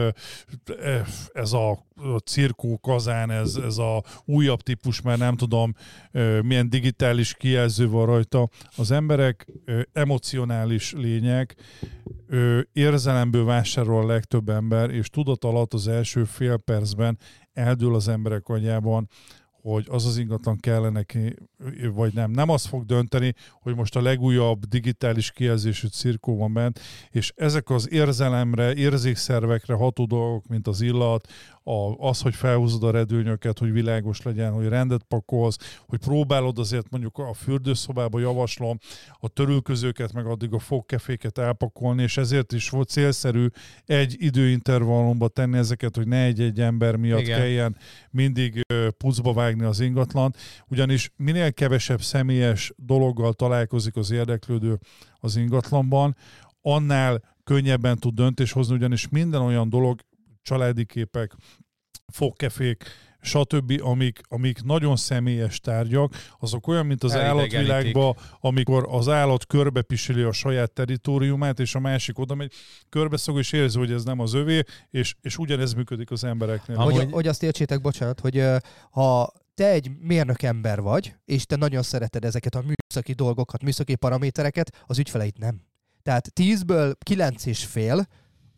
ez a, cirkó kazán, ez, ez a újabb típus, mert nem tudom milyen digitális kijelző van rajta. Az emberek emocionális lények, érzelemből vásárol a legtöbb ember, és tudat alatt az első fél percben eldől az emberek agyában, hogy az az ingatlan kell neki, vagy nem. Nem az fog dönteni, hogy most a legújabb digitális kijelzésű cirkó van bent, és ezek az érzelemre, érzékszervekre ható dolgok, mint az illat, a, az, hogy felhúzod a redőnyöket, hogy világos legyen, hogy rendet pakolsz, hogy próbálod azért mondjuk a fürdőszobába javaslom a törülközőket, meg addig a fogkeféket elpakolni, és ezért is volt célszerű egy időintervallumba tenni ezeket, hogy ne egy-egy ember miatt Igen. Kelljen mindig ö, pucba vágni az ingatlan, ugyanis minél kevesebb személyes dologgal találkozik az érdeklődő az ingatlanban, annál könnyebben tud döntés hozni, ugyanis minden olyan dolog, családi képek, fogkefék, stb., amik, amik nagyon személyes tárgyak, azok olyan, mint az állatvilágban, amikor az állat körbepisili a saját teritoriumát, és a másik oda megy, körbeszog, és érzi, hogy ez nem az övé, és, és ugyanez működik az embereknél. Amúgy- Hogy, hogy azt értsétek, bocsánat, hogy ha te egy mérnök ember vagy, és te nagyon szereted ezeket a műszaki dolgokat, műszaki paramétereket, az ügyfeleit nem. Tehát 10-ből 9 és fél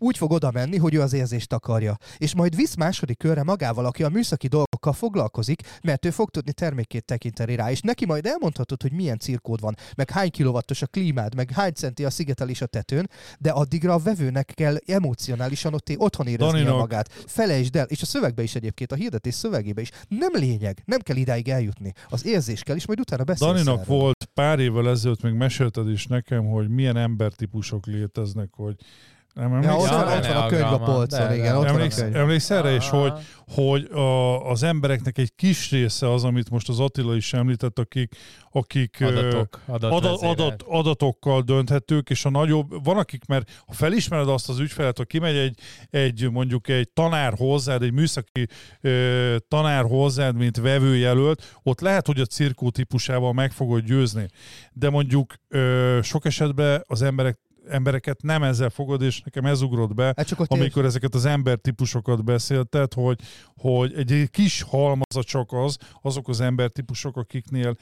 úgy fog oda menni, hogy ő az érzést akarja. És majd visz második körre magával, aki a műszaki dolgokkal foglalkozik, mert ő fog tudni termékét tekinteni rá, és neki majd elmondhatod, hogy milyen cirkód van, meg hány kilovattos a klímád, meg hány centi a szigetelés a tetőn, de addigra a vevőnek kell emocionálisan ott otthon éreznie magát. Felejtsd el, és a szövegbe is egyébként, a hirdetés szövegébe is. Nem lényeg, nem kell idáig eljutni. Az érzés kell, és majd utána beszélsz Daninak erről. volt pár évvel ezelőtt, még mesélted is nekem, hogy milyen embertípusok léteznek, hogy nem Ja, emlékszel? ott, Ja, van, ott van a könyv a polcon, De, de. igen, van a Emléksz, könyv. erre is, hogy, hogy a, az embereknek egy kis része az, amit most az Attila is említett, akik, akik Adatok, adat, adat, adat, adatokkal dönthetők, és a nagyobb, van akik, mert ha felismered azt az ügyfelet, ha kimegy egy, egy mondjuk egy tanár hozzád, egy műszaki ö, tanár hozzád, mint vevőjelölt, ott lehet, hogy a cirkó típusával meg fogod győzni. De mondjuk ö, sok esetben az emberek embereket nem ezzel fogod, és nekem ez ugrott be, Hát csak ott ér- amikor ezeket az embertípusokat beszélted, hogy, hogy egy kis halmaza csak az, azok az embertípusok, akiknél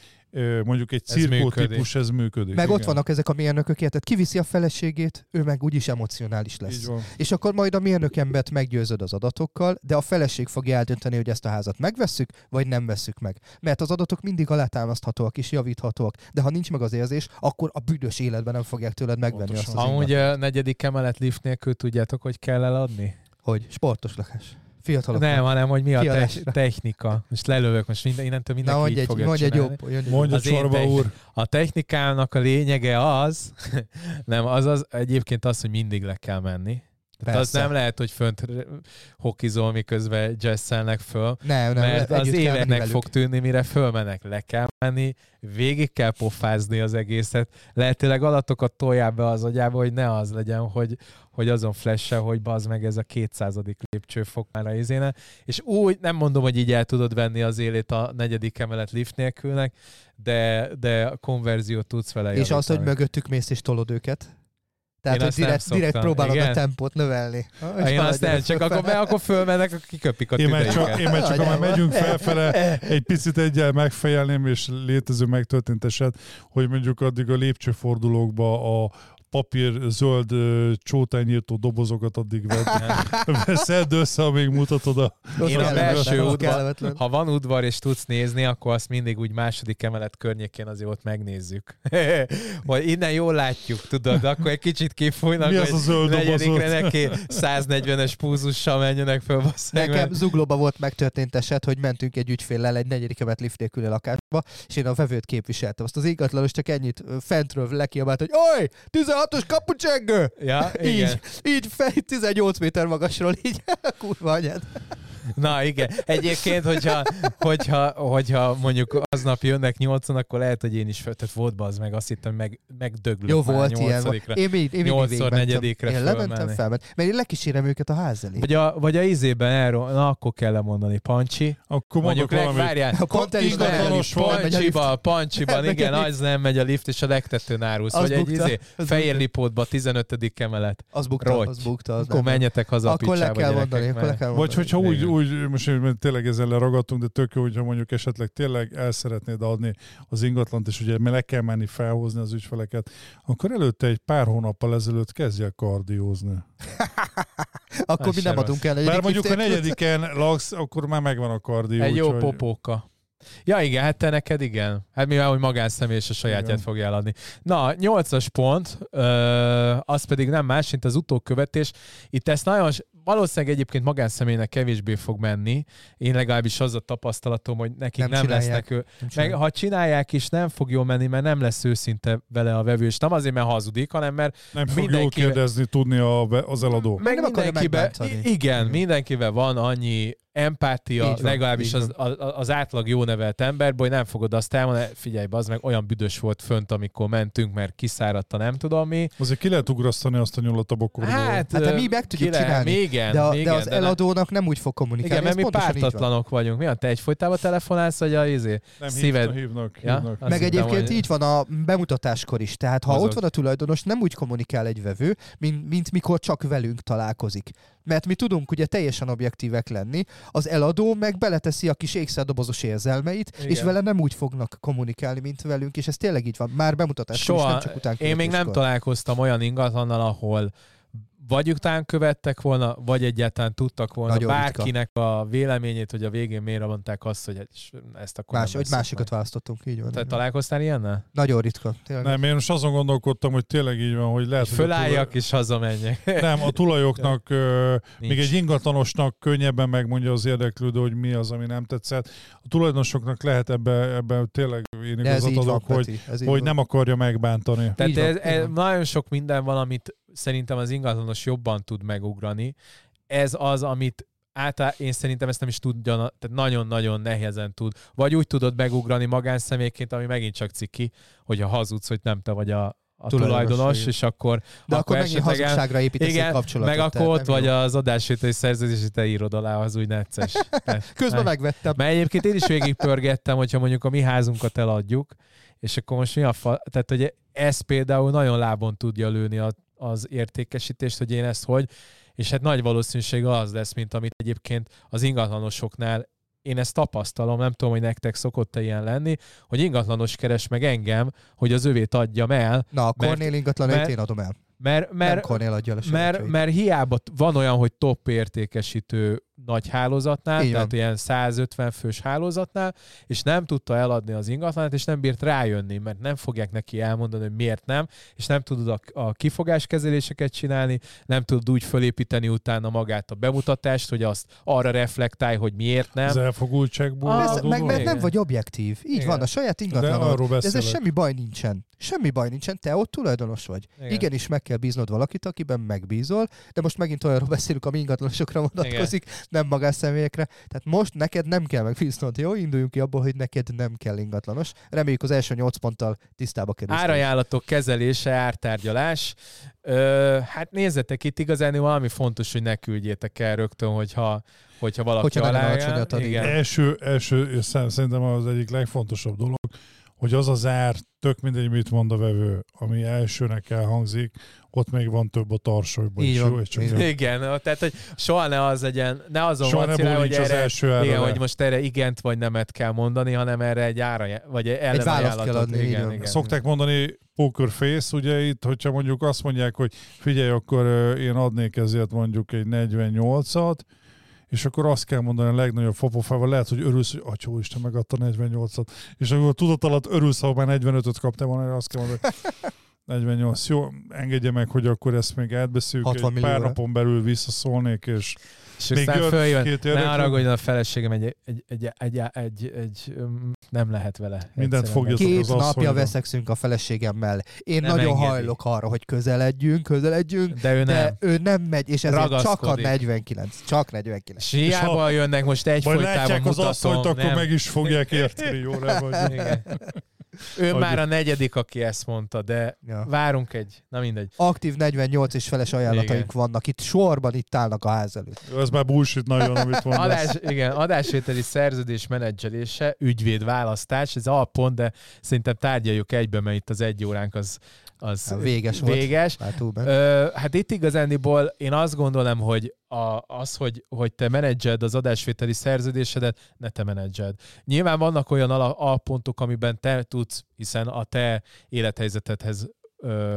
mondjuk egy cirkó típus, ez működik. Meg igen. ott vannak ezek a mérnökök, érted? Kiviszi a feleségét, ő meg úgyis emocionális lesz. És akkor majd a mérnökembert meggyőzöd az adatokkal, de a feleség fogja eldönteni, hogy ezt a házat megvesszük, vagy nem vesszük meg. Mert az adatok mindig alátámaszthatóak és javíthatóak, de ha nincs meg az érzés, akkor a büdös életben nem fogják tőled megvenni Pontosan. azt az Amúgy a negyedik emelet lift nélkül tudjátok, hogy kell eladni? Hogy sportos lakás. Fiatalok. Nem, hanem hogy mi a te- technika. Most lelövök, most minden, innentől Na, mindenki mondj így egy, fogja mondj egy jobb. Mondja Csorba technik- úr. A technikának a lényege az, nem, az, az egyébként az, hogy mindig le kell menni. Tehát az nem lehet, hogy fönt hokizol, miközben jazzelnek föl, Nem, nem, mert az éveknek fog tűnni, mire fölmenek, le kell menni, végig kell pofázni az egészet, lehetőleg adatokat toljál be az agyába, hogy ne az legyen, hogy, hogy azon flash hogy bazd meg ez a 200. lépcsőfok már a izéne, és úgy nem mondom, hogy így el tudod venni az élét a negyedik emelet lift nélkülnek, de, de a konverziót tudsz vele És az, hogy javítani. mögöttük mész és tolod őket. Tehát, Én hogy direkt, direkt próbálod Igen? a tempót növelni. Ah, Én azt nem, csak akkor, mert akkor fölmennek, akkor kiköpik a Én meg tüdejüket. csak, én meg csak ha már megyünk felfele, egy picit egyel megfejelném, és létező megtörtént eset, hogy mondjuk addig a lépcsőfordulókba a papír zöld csótányírtó dobozokat addig vedd, veszed össze, amíg mutatod a... Én a belső udvar, ha van udvar és tudsz nézni, akkor azt mindig úgy második emelet környékén azért ott megnézzük. Vagy innen jól látjuk, tudod, akkor egy kicsit kifújnak, Mi az a zöld negyedikre neki 140-es púzussal menjenek föl. Nekem zuglóba volt megtörtént eset, hogy mentünk egy ügyféllel egy negyedik emelet lift nélküli lakásba, és én a vevőt képviseltem. Azt az ingatlanos csak ennyit fentről lekiabált, hogy oly, 16 hatos kapucsengő! Ja, igen. Így, így fej 18 méter magasról, így kurva anyád. Na igen. Egyébként, hogyha, hogyha, hogyha mondjuk aznap jönnek nyolcan, akkor lehet, hogy én is föl, tehát volt az meg, azt hittem, meg, megdöglök Jó volt ilyen. Én, még, én Nyolcszor negyedikre Én lementem, felment. Mert én lekísérem őket a ház elé. Vagy a, vagy a izében erről, na akkor kell lemondani, Pancsi. Akkor Mondjuk valamit. várjál, A pont is Pancsiban, a igen, az nem megy a lift, és a legtetőn árulsz. Vagy egy izé, fehér lipótba, 15. emelet. Az bukta, az bukta. Akkor menjetek haza a Akkor le kell mondani, akkor le kell mondani. Vagy hogyha úgy. Úgy, most én tényleg ezzel leragadtunk, de tök jó, hogyha mondjuk esetleg tényleg el szeretnéd adni az ingatlant, és ugye le kell menni felhozni az ügyfeleket, akkor előtte egy pár hónappal ezelőtt kezdj el kardiózni. Akkor Az mi nem adunk el. Bár mondjuk a negyediken laksz, akkor már megvan a kardió. Egy jó úgyhogy- popóka. Ja igen, hát te neked igen. Hát mivel, hogy magánszemély és a sajátját Igen. fogja eladni. Na, nyolcas pont, ö, az pedig nem más, mint az utókövetés. Itt ezt nagyon, valószínűleg egyébként magánszemélynek kevésbé fog menni. Én legalábbis az a tapasztalatom, hogy nekik Nem nem, lesznek ő. Nem Meg ha csinálják is, nem fog jól menni, mert nem lesz őszinte vele a vevő, és nem azért, mert hazudik, hanem mert Nem fog jól mindenkivel- kérdezni tudni a, az eladó. meg nem megbántani. i- igen, Igen. mindenkivel van annyi empátia, van, legalábbis az, az, az átlag jó nevelt emberből, hogy nem fogod azt elmondani, figyelj, az meg olyan büdös volt fönt, amikor mentünk, mert kiszáradt a nem tudom mi. Azért ki lehet ugrasztani azt a nyulat a bokorból. Hát, Hát de mi meg tudjuk ki lehet- csinálni. Igen, De, a, igen, de az de eladónak nem úgy fog kommunikálni. igen, mert mi pártatlanok vagyunk. Mi a te egyfolytában telefonálsz, vagy a izé? nem szíved- hívnak, hívnak. Ja? hívnak. Meg hittem, egyébként hogy- így van a bemutatáskor is. Tehát ha Azaz. ott van a tulajdonos, nem úgy kommunikál egy vevő, mint, mint mikor csak velünk találkozik. Mert mi tudunk ugye teljesen objektívek lenni, az eladó meg beleteszi a kis ékszerdobozos érzelmeit, Igen. és vele nem úgy fognak kommunikálni, mint velünk, és ez tényleg így van. Már bemutatáskor is, Soha. nem csak után Én még nem találkoztam olyan ingatlannal, ahol vagy után követtek volna, vagy egyáltalán tudtak volna Nagyon ritka. bárkinek a véleményét, hogy a végén miért mondták azt, hogy ezt akkor Más, nem hogy másikat meg. választottunk, így van. Te van. találkoztál ilyennel? Nagyon ritka. Tényleg. Nem, én most azon gondolkodtam, hogy tényleg így van, hogy lehet, Hogy hogy fölálljak és hazamenjek. tulaj- Nem, a tulajoknak, még egy ingatlanosnak könnyebben megmondja az érdeklődő, hogy mi az, ami nem tetszett. A tulajdonosoknak lehet ebbe, ebbe tényleg én igazat van, adok, hogy, így hogy van. nem akarja megbántani. Tehát van, ez, ez, van. nagyon sok minden van, amit szerintem az ingatlanos jobban tud megugrani. Ez az, amit általában én szerintem ezt nem is tudja, tehát nagyon-nagyon nehezen tud. Vagy úgy tudod megugrani magánszemélyként, ami megint csak ciki, hogy ha hazudsz, hogy nem te vagy a, a Tulajdonos, és akkor, De akkor megint esetleg el- hazugságra építesz egy igen, kapcsolatot. meg akkor ott vagy jó. az adásvételi szerződés, és te írod alá, az úgy necces. Közben megvettem. Mert egyébként én is végigpörgettem, hogyha mondjuk a mi házunkat eladjuk, és akkor most mi a fa... Tehát, hogy ez például nagyon lábon tudja lőni a, az értékesítést, hogy én ezt hogy, és hát nagy valószínűség az lesz, mint amit egyébként az ingatlanosoknál én ezt tapasztalom, nem tudom, hogy nektek szokott-e ilyen lenni, hogy ingatlanos keres meg engem, hogy az övét adjam el, Na, a Mert- Cornél ingatlanait mert- én adom el. mert, mert, mert, sajátjait. mert hiába van olyan, hogy top értékesítő nagy hálózatnál, Így tehát ilyen 150 fős hálózatnál, és nem tudta eladni az ingatlanát, és nem bírt rájönni, mert nem fogják neki elmondani, hogy miért nem, és nem tudod a, a kifogáskezeléseket csinálni, nem tudod úgy fölépíteni utána magát a bemutatást, hogy azt arra reflektálj, hogy miért nem. Az elfogultságból Ah, Ez, meg mert nem Igen. vagy objektív. Így Igen. van, a saját ingatlanod. De ezzel beszélek. semmi baj nincsen. Semmi baj nincsen, te ott tulajdonos vagy. Igen. Igen. Igenis meg kell bíznod valakit, akiben megbízol, de most megint olyanról beszélünk, ami ingatlanosokra vonatkozik, nem magánszemélyekre. Tehát most neked nem kell megbíznod, jó? Induljunk ki abból, hogy neked nem kell ingatlanos. Reméljük az első nyolc ponttal tisztába kerülsz. Árajánlatok kezelése, ártárgyalás. Ö, hát nézzetek, itt igazán valami fontos, hogy ne küldjétek el rögtön, hogyha, hogyha valaki Hogyha ad, igen. Első, első, szerintem az egyik legfontosabb dolog, hogy az az ár, tök mindegy, mit mond a vevő, ami elsőnek elhangzik, ott még van több a tarsolyban is, jó? És csak van. Igen, tehát hogy soha ne az legyen, ne azon Soha ne vacilálj, hogy erre, első igen, le. hogy most erre igent vagy nemet kell mondani, hanem erre egy ára, vagy egy választ kell adni, igen, van. igen. Szokták mondani poker face, ugye itt, hogyha mondjuk azt mondják, hogy figyelj, akkor én adnék ezért mondjuk egy 48-at, és akkor azt kell mondani a legnagyobb fapofával, lehet, hogy örülsz, hogy atyó Isten megadta 48-at, és akkor tudat alatt örülsz, ha már 45-öt kaptál volna, azt kell mondani, 48. Jó, engedje meg, hogy akkor ezt még átbeszéljük, 60 egy pár millióra. napon belül visszaszólnék, és És Még aztán jön följön, két ne haragudjon a feleségem, egy, egy, egy, egy, egy, egy, öm, nem lehet vele. Mindent Egyszerűen fogja- nem. Két az asszonyra. napja veszekszünk a feleségemmel. Én Nem nagyon engedi. hajlok arra, hogy közeledjünk, közeledjünk, De ő de nem. ő nem megy, és ezért csak a Ragaszkodik. 49. Csak 49. És hiába jönnek most majd egyfolytában látják az mutatom. asszonyt, akkor nem. meg is fogják érteni, jó vagy. Igen. Ő Hogy- már a negyedik, aki ezt mondta, de Ja. várunk egy, na mindegy. Aktív 48 és feles ajánlataink Igen. vannak. Itt sorban itt állnak a ház előtt. Ez már bullshit nagyon, amit mondasz. Adás, igen, adásvételi szerződés menedzselése, ügyvéd választás, ez alpont, de szerintem tárgyaljuk egyben, mert itt az egy óránk az, az Ja, véges volt. véges. Bent. Ö, hát itt igazániból én azt gondolom, hogy a, az, hogy, hogy te menedzsed az adásvételi szerződésedet, ne te menedzsed. Nyilván vannak olyan ala- alpontok, amiben te tudsz, hiszen a te élethelyzetedhez ö,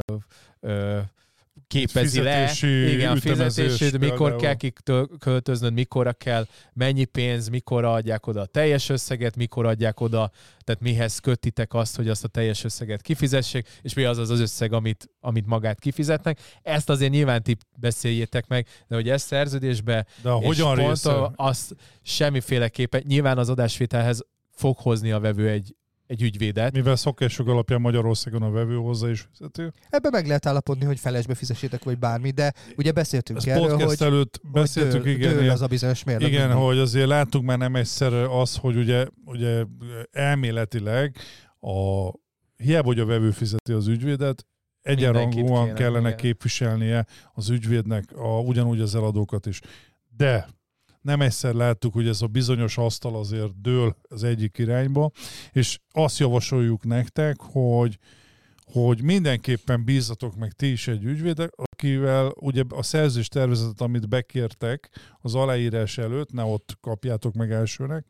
ö, képezi le. Igen, a fizetésed, mikor például. kell kiköltöznöd, mikorra kell, mennyi pénz, mikor adják oda a teljes összeget, mikor adják oda, tehát mihez kötitek azt, hogy azt a teljes összeget kifizessék, és mi az az, az összeg, amit, amit magát kifizetnek. Ezt azért nyilván ti beszéljétek meg, de hogy ez szerződésbe De és hogyan pont része? a- azt semmiféleképpen, nyilván az adásvételhez fog hozni a vevő egy, egy ügyvédet, Mivel szokások alapján Magyarországon a vevő hozzá is fizető. Ebben meg lehet állapodni, hogy felesbe fizessétek, vagy bármi, de ugye beszéltünk Ezt erről, podcast hogy, előtt beszéltük, hogy dől, igen, dől az a bizonyos mérleg. Igen, mindig. hogy azért láttuk már nem egyszer az, hogy ugye, ugye elméletileg a hiába, hogy a vevő fizeti az ügyvédet, egyenrangúan kéne, kellene igen. képviselnie az ügyvédnek a, ugyanúgy az eladókat is. De nem egyszer láttuk, hogy ez a bizonyos asztal azért dől az egyik irányba, és azt javasoljuk nektek, hogy hogy mindenképpen bízzatok meg ti is egy ügyvédet, akivel ugye a szerzős tervezetet, amit bekértek az aláírás előtt, ne ott kapjátok meg elsőnek,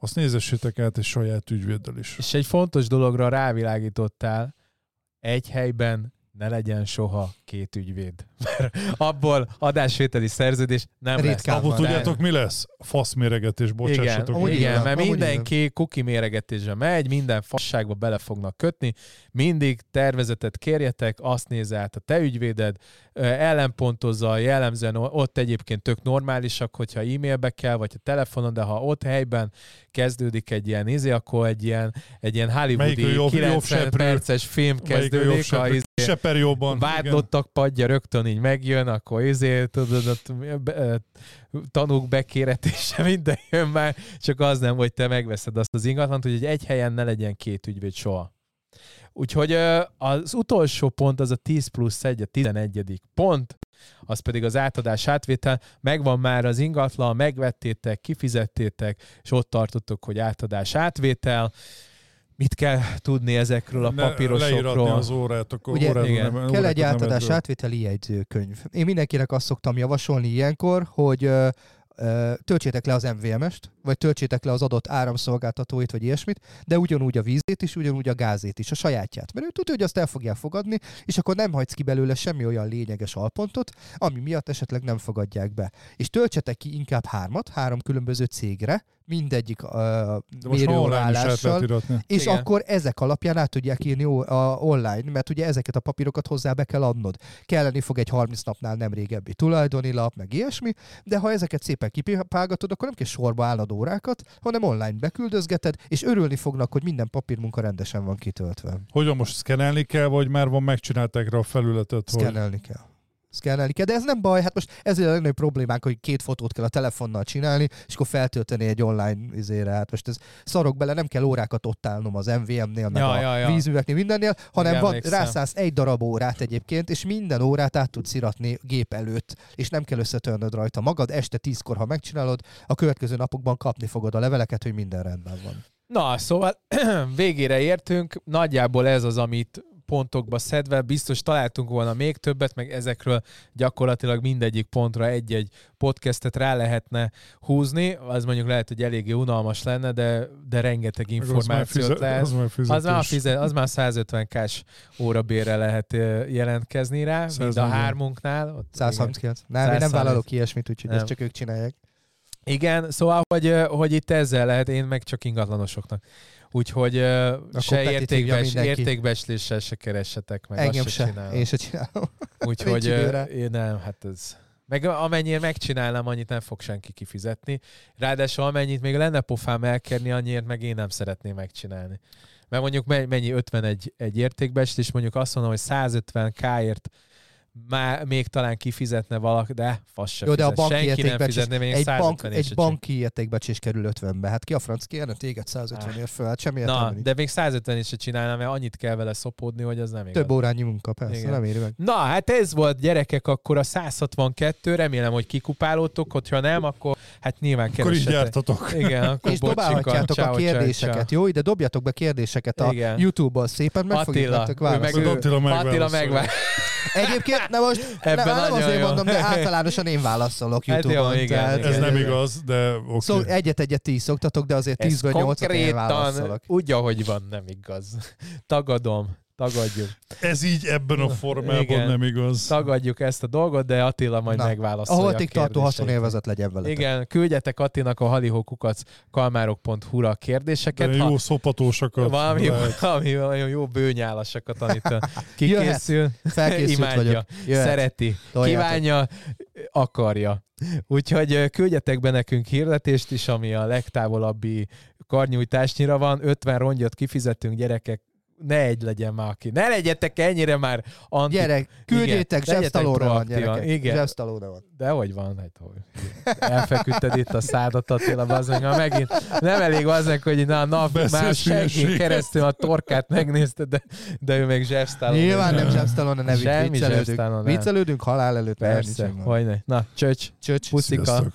azt nézessétek át egy saját ügyvéddel is. És egy fontos dologra rávilágítottál, egy helyben ne legyen soha két ügyvéd. Mert abból adásvételi szerződés nem lesz. Ritkán Abból van. tudjátok, mi lesz? Faszméregetés, bocsássatok. Igen igen, mert mindenki kuki méregetésre megy, minden fasságba bele fognak kötni, mindig tervezetet kérjetek, azt nézze át a te ügyvéded, ellenpontozza, jellemzően ott egyébként tök normálisak, hogyha e-mailbe kell, vagy a telefonon, de ha ott helyben kezdődik egy ilyen izé, akkor egy ilyen, egy ilyen hollywoodi jobb- jobb 90 seprő? perces film jobb kezdődik, a seprő? Seper jobban. igen. vádlottak padja rögtön így megjön, akkor izé, tudod, tanúk bekéretése minden jön már, csak az nem, hogy te megveszed azt az ingatlant, hogy egy helyen ne legyen két ügyvéd soha. Úgyhogy az utolsó pont az a 10 plusz 1, a 11. pont, az pedig az átadás átvétel. Megvan már az ingatlan, megvettétek, kifizettétek, és ott tartottok, hogy átadás átvétel. Mit kell tudni ezekről a Ne- papírosokról? az órát, akkor Ugye, órát igen. nem- Kell egy átadás edről. átvételi jegyzőkönyv. Én mindenkinek azt szoktam javasolni ilyenkor, hogy ö, Ö, töltsétek le az MVM-est, vagy töltsétek le az adott áramszolgáltatóit, vagy ilyesmit, de ugyanúgy a vízét is, ugyanúgy a gázét is, a sajátját. Mert ő tudja, hogy azt el fogják fogadni, és akkor nem hagysz ki belőle semmi olyan lényeges alpontot, ami miatt esetleg nem fogadják be. És töltsetek ki inkább hármat, három különböző cégre, mindegyik uh, mérőállással, és Igen. akkor ezek alapján át tudják írni o- a online, mert ugye ezeket a papírokat hozzá be kell adnod. Kelleni fog egy 30 napnál nem régebbi tulajdoni lap, meg ilyesmi, de ha ezeket szépen kipipálgatod, akkor nem kell sorba állnod órákat, hanem online beküldözgeted, és örülni fognak, hogy minden papírmunka rendesen van kitöltve. Hogyan most szkenelni kell, vagy már van megcsinálták rá a felületet? Hogy... Szkennelni kell. Szkennelni kell, de ez nem baj, hát most ez a legnagyobb problémánk, hogy két fotót kell a telefonnal csinálni, és akkor feltölteni egy online izére. Hát most ez szarok bele, nem kell órákat ott állnom az MVM-nél, meg Ja, a ja, ja. vízműveknél, mindennél, hanem Igen, van, emlékszem. rászállsz egy darab órát egyébként, és minden órát át tudsz iratni gép előtt, és nem kell összetörnöd rajta magad. Este tízkor, ha megcsinálod, a következő napokban kapni fogod a leveleket, hogy minden rendben van. Na, szóval végére értünk. Nagyjából ez az, amit pontokba szedve, biztos találtunk volna még többet, meg ezekről gyakorlatilag mindegyik pontra egy-egy podcastet rá lehetne húzni. Az mondjuk lehet, hogy eléggé unalmas lenne, de, de rengeteg az információt fizet- lehet. Az már fizetés. Az már, fizet, az már 150 k órabérre lehet jelentkezni rá, mind a 140. hármunknál. Ott, 139. Nem, én nem 130. vállalok ilyesmit, úgyhogy Nem. ezt csak ők csinálják. Igen, szóval, hogy, hogy itt ezzel lehet, én meg csak ingatlanosoknak. Úgyhogy ö, se értékbes, értékbesléssel se keressetek meg, Engem se, se, csinálom. én se csinálom. Úgyhogy én nem, hát ez... Meg amennyire megcsinálnám, annyit nem fog senki kifizetni. Ráadásul amennyit még lenne pofám elkerni, annyiért meg én nem szeretném megcsinálni. Mert mondjuk me- mennyi 51 egy értékbeslés, mondjuk azt mondom, hogy 150 k-ért már még talán kifizetne valaki, de fasz se Jó, de a banki Senki nem fizetne, még egy, bank, 150 ért egy se banki értékbecsés kerül 50-be. Hát ki a franc kérne téged 150 ért föl? Hát semmi Na, nincs. de még 150 is se csinálnám, mert annyit kell vele szopódni, hogy az nem igaz. Több órányi munka, persze, Igen. nem éri meg. Na, hát ez volt gyerekek akkor a 162, remélem, hogy kikupálódtok, hogyha nem, akkor hát nyilván Akkor keresetek. jártatok. Igen, akkor És dobálhatjátok a kérdéseket, ciao. jó? Ide dobjatok be kérdéseket a Igen. YouTube-on szépen, meg fogjuk Attila, nektek meg válaszolni. Attila megválaszol. Egyébként, na most Ebben nem, nem azért jó. mondom, de általánosan én válaszolok Hát jó, YouTube-on. igen, tehát- igen. Ez nem igen. igaz, de oké. Szó, egyet-egyet ti is szoktatok, de azért Ez 10-ből 8 én konkrétan válaszolok. úgy, ahogy van, nem igaz. Tagadom. Tagadjuk. Ez így ebben a formában Igen. nem igaz. Tagadjuk ezt a dolgot, de Attila majd Na, megválaszolja A a tartó haszonélvezet legyen veletek. Igen, küldjetek Attinak a halihókukac kalmárok.hu-ra a De kérdéseket. jó szopatósokat. valami, lehet. valami nagyon jó bőnyálasokat, amit kikészül, Felkészült imádja, vagyok. Jöhet. szereti, Toljátok. kívánja, akarja. Úgyhogy küldjetek be nekünk hirdetést is, ami a legtávolabbi karnyújtásnyira van. 50 rongyot kifizetünk, gyerekek, ne egy legyen már aki. Ne legyetek ennyire már anti... Gyerek, küldjétek, zsebsztalóra van, gyerekek. Igen. Zsebsztalóra van. De hogy van? Hát, hogy elfeküdted itt a szádat, Attila, bazdmeg, már megint nem elég az hogy na, nap Beszélsz már hülyeséget. keresztül a torkát megnézted, de, de ő még zsebsztálon. Nyilván nem zsebsztalóra, ne Semmi viccelődünk. Viccelődünk halál előtt. Persze, hogy ne. Na, csöcs, Csöcs. puszika. Sziasztok.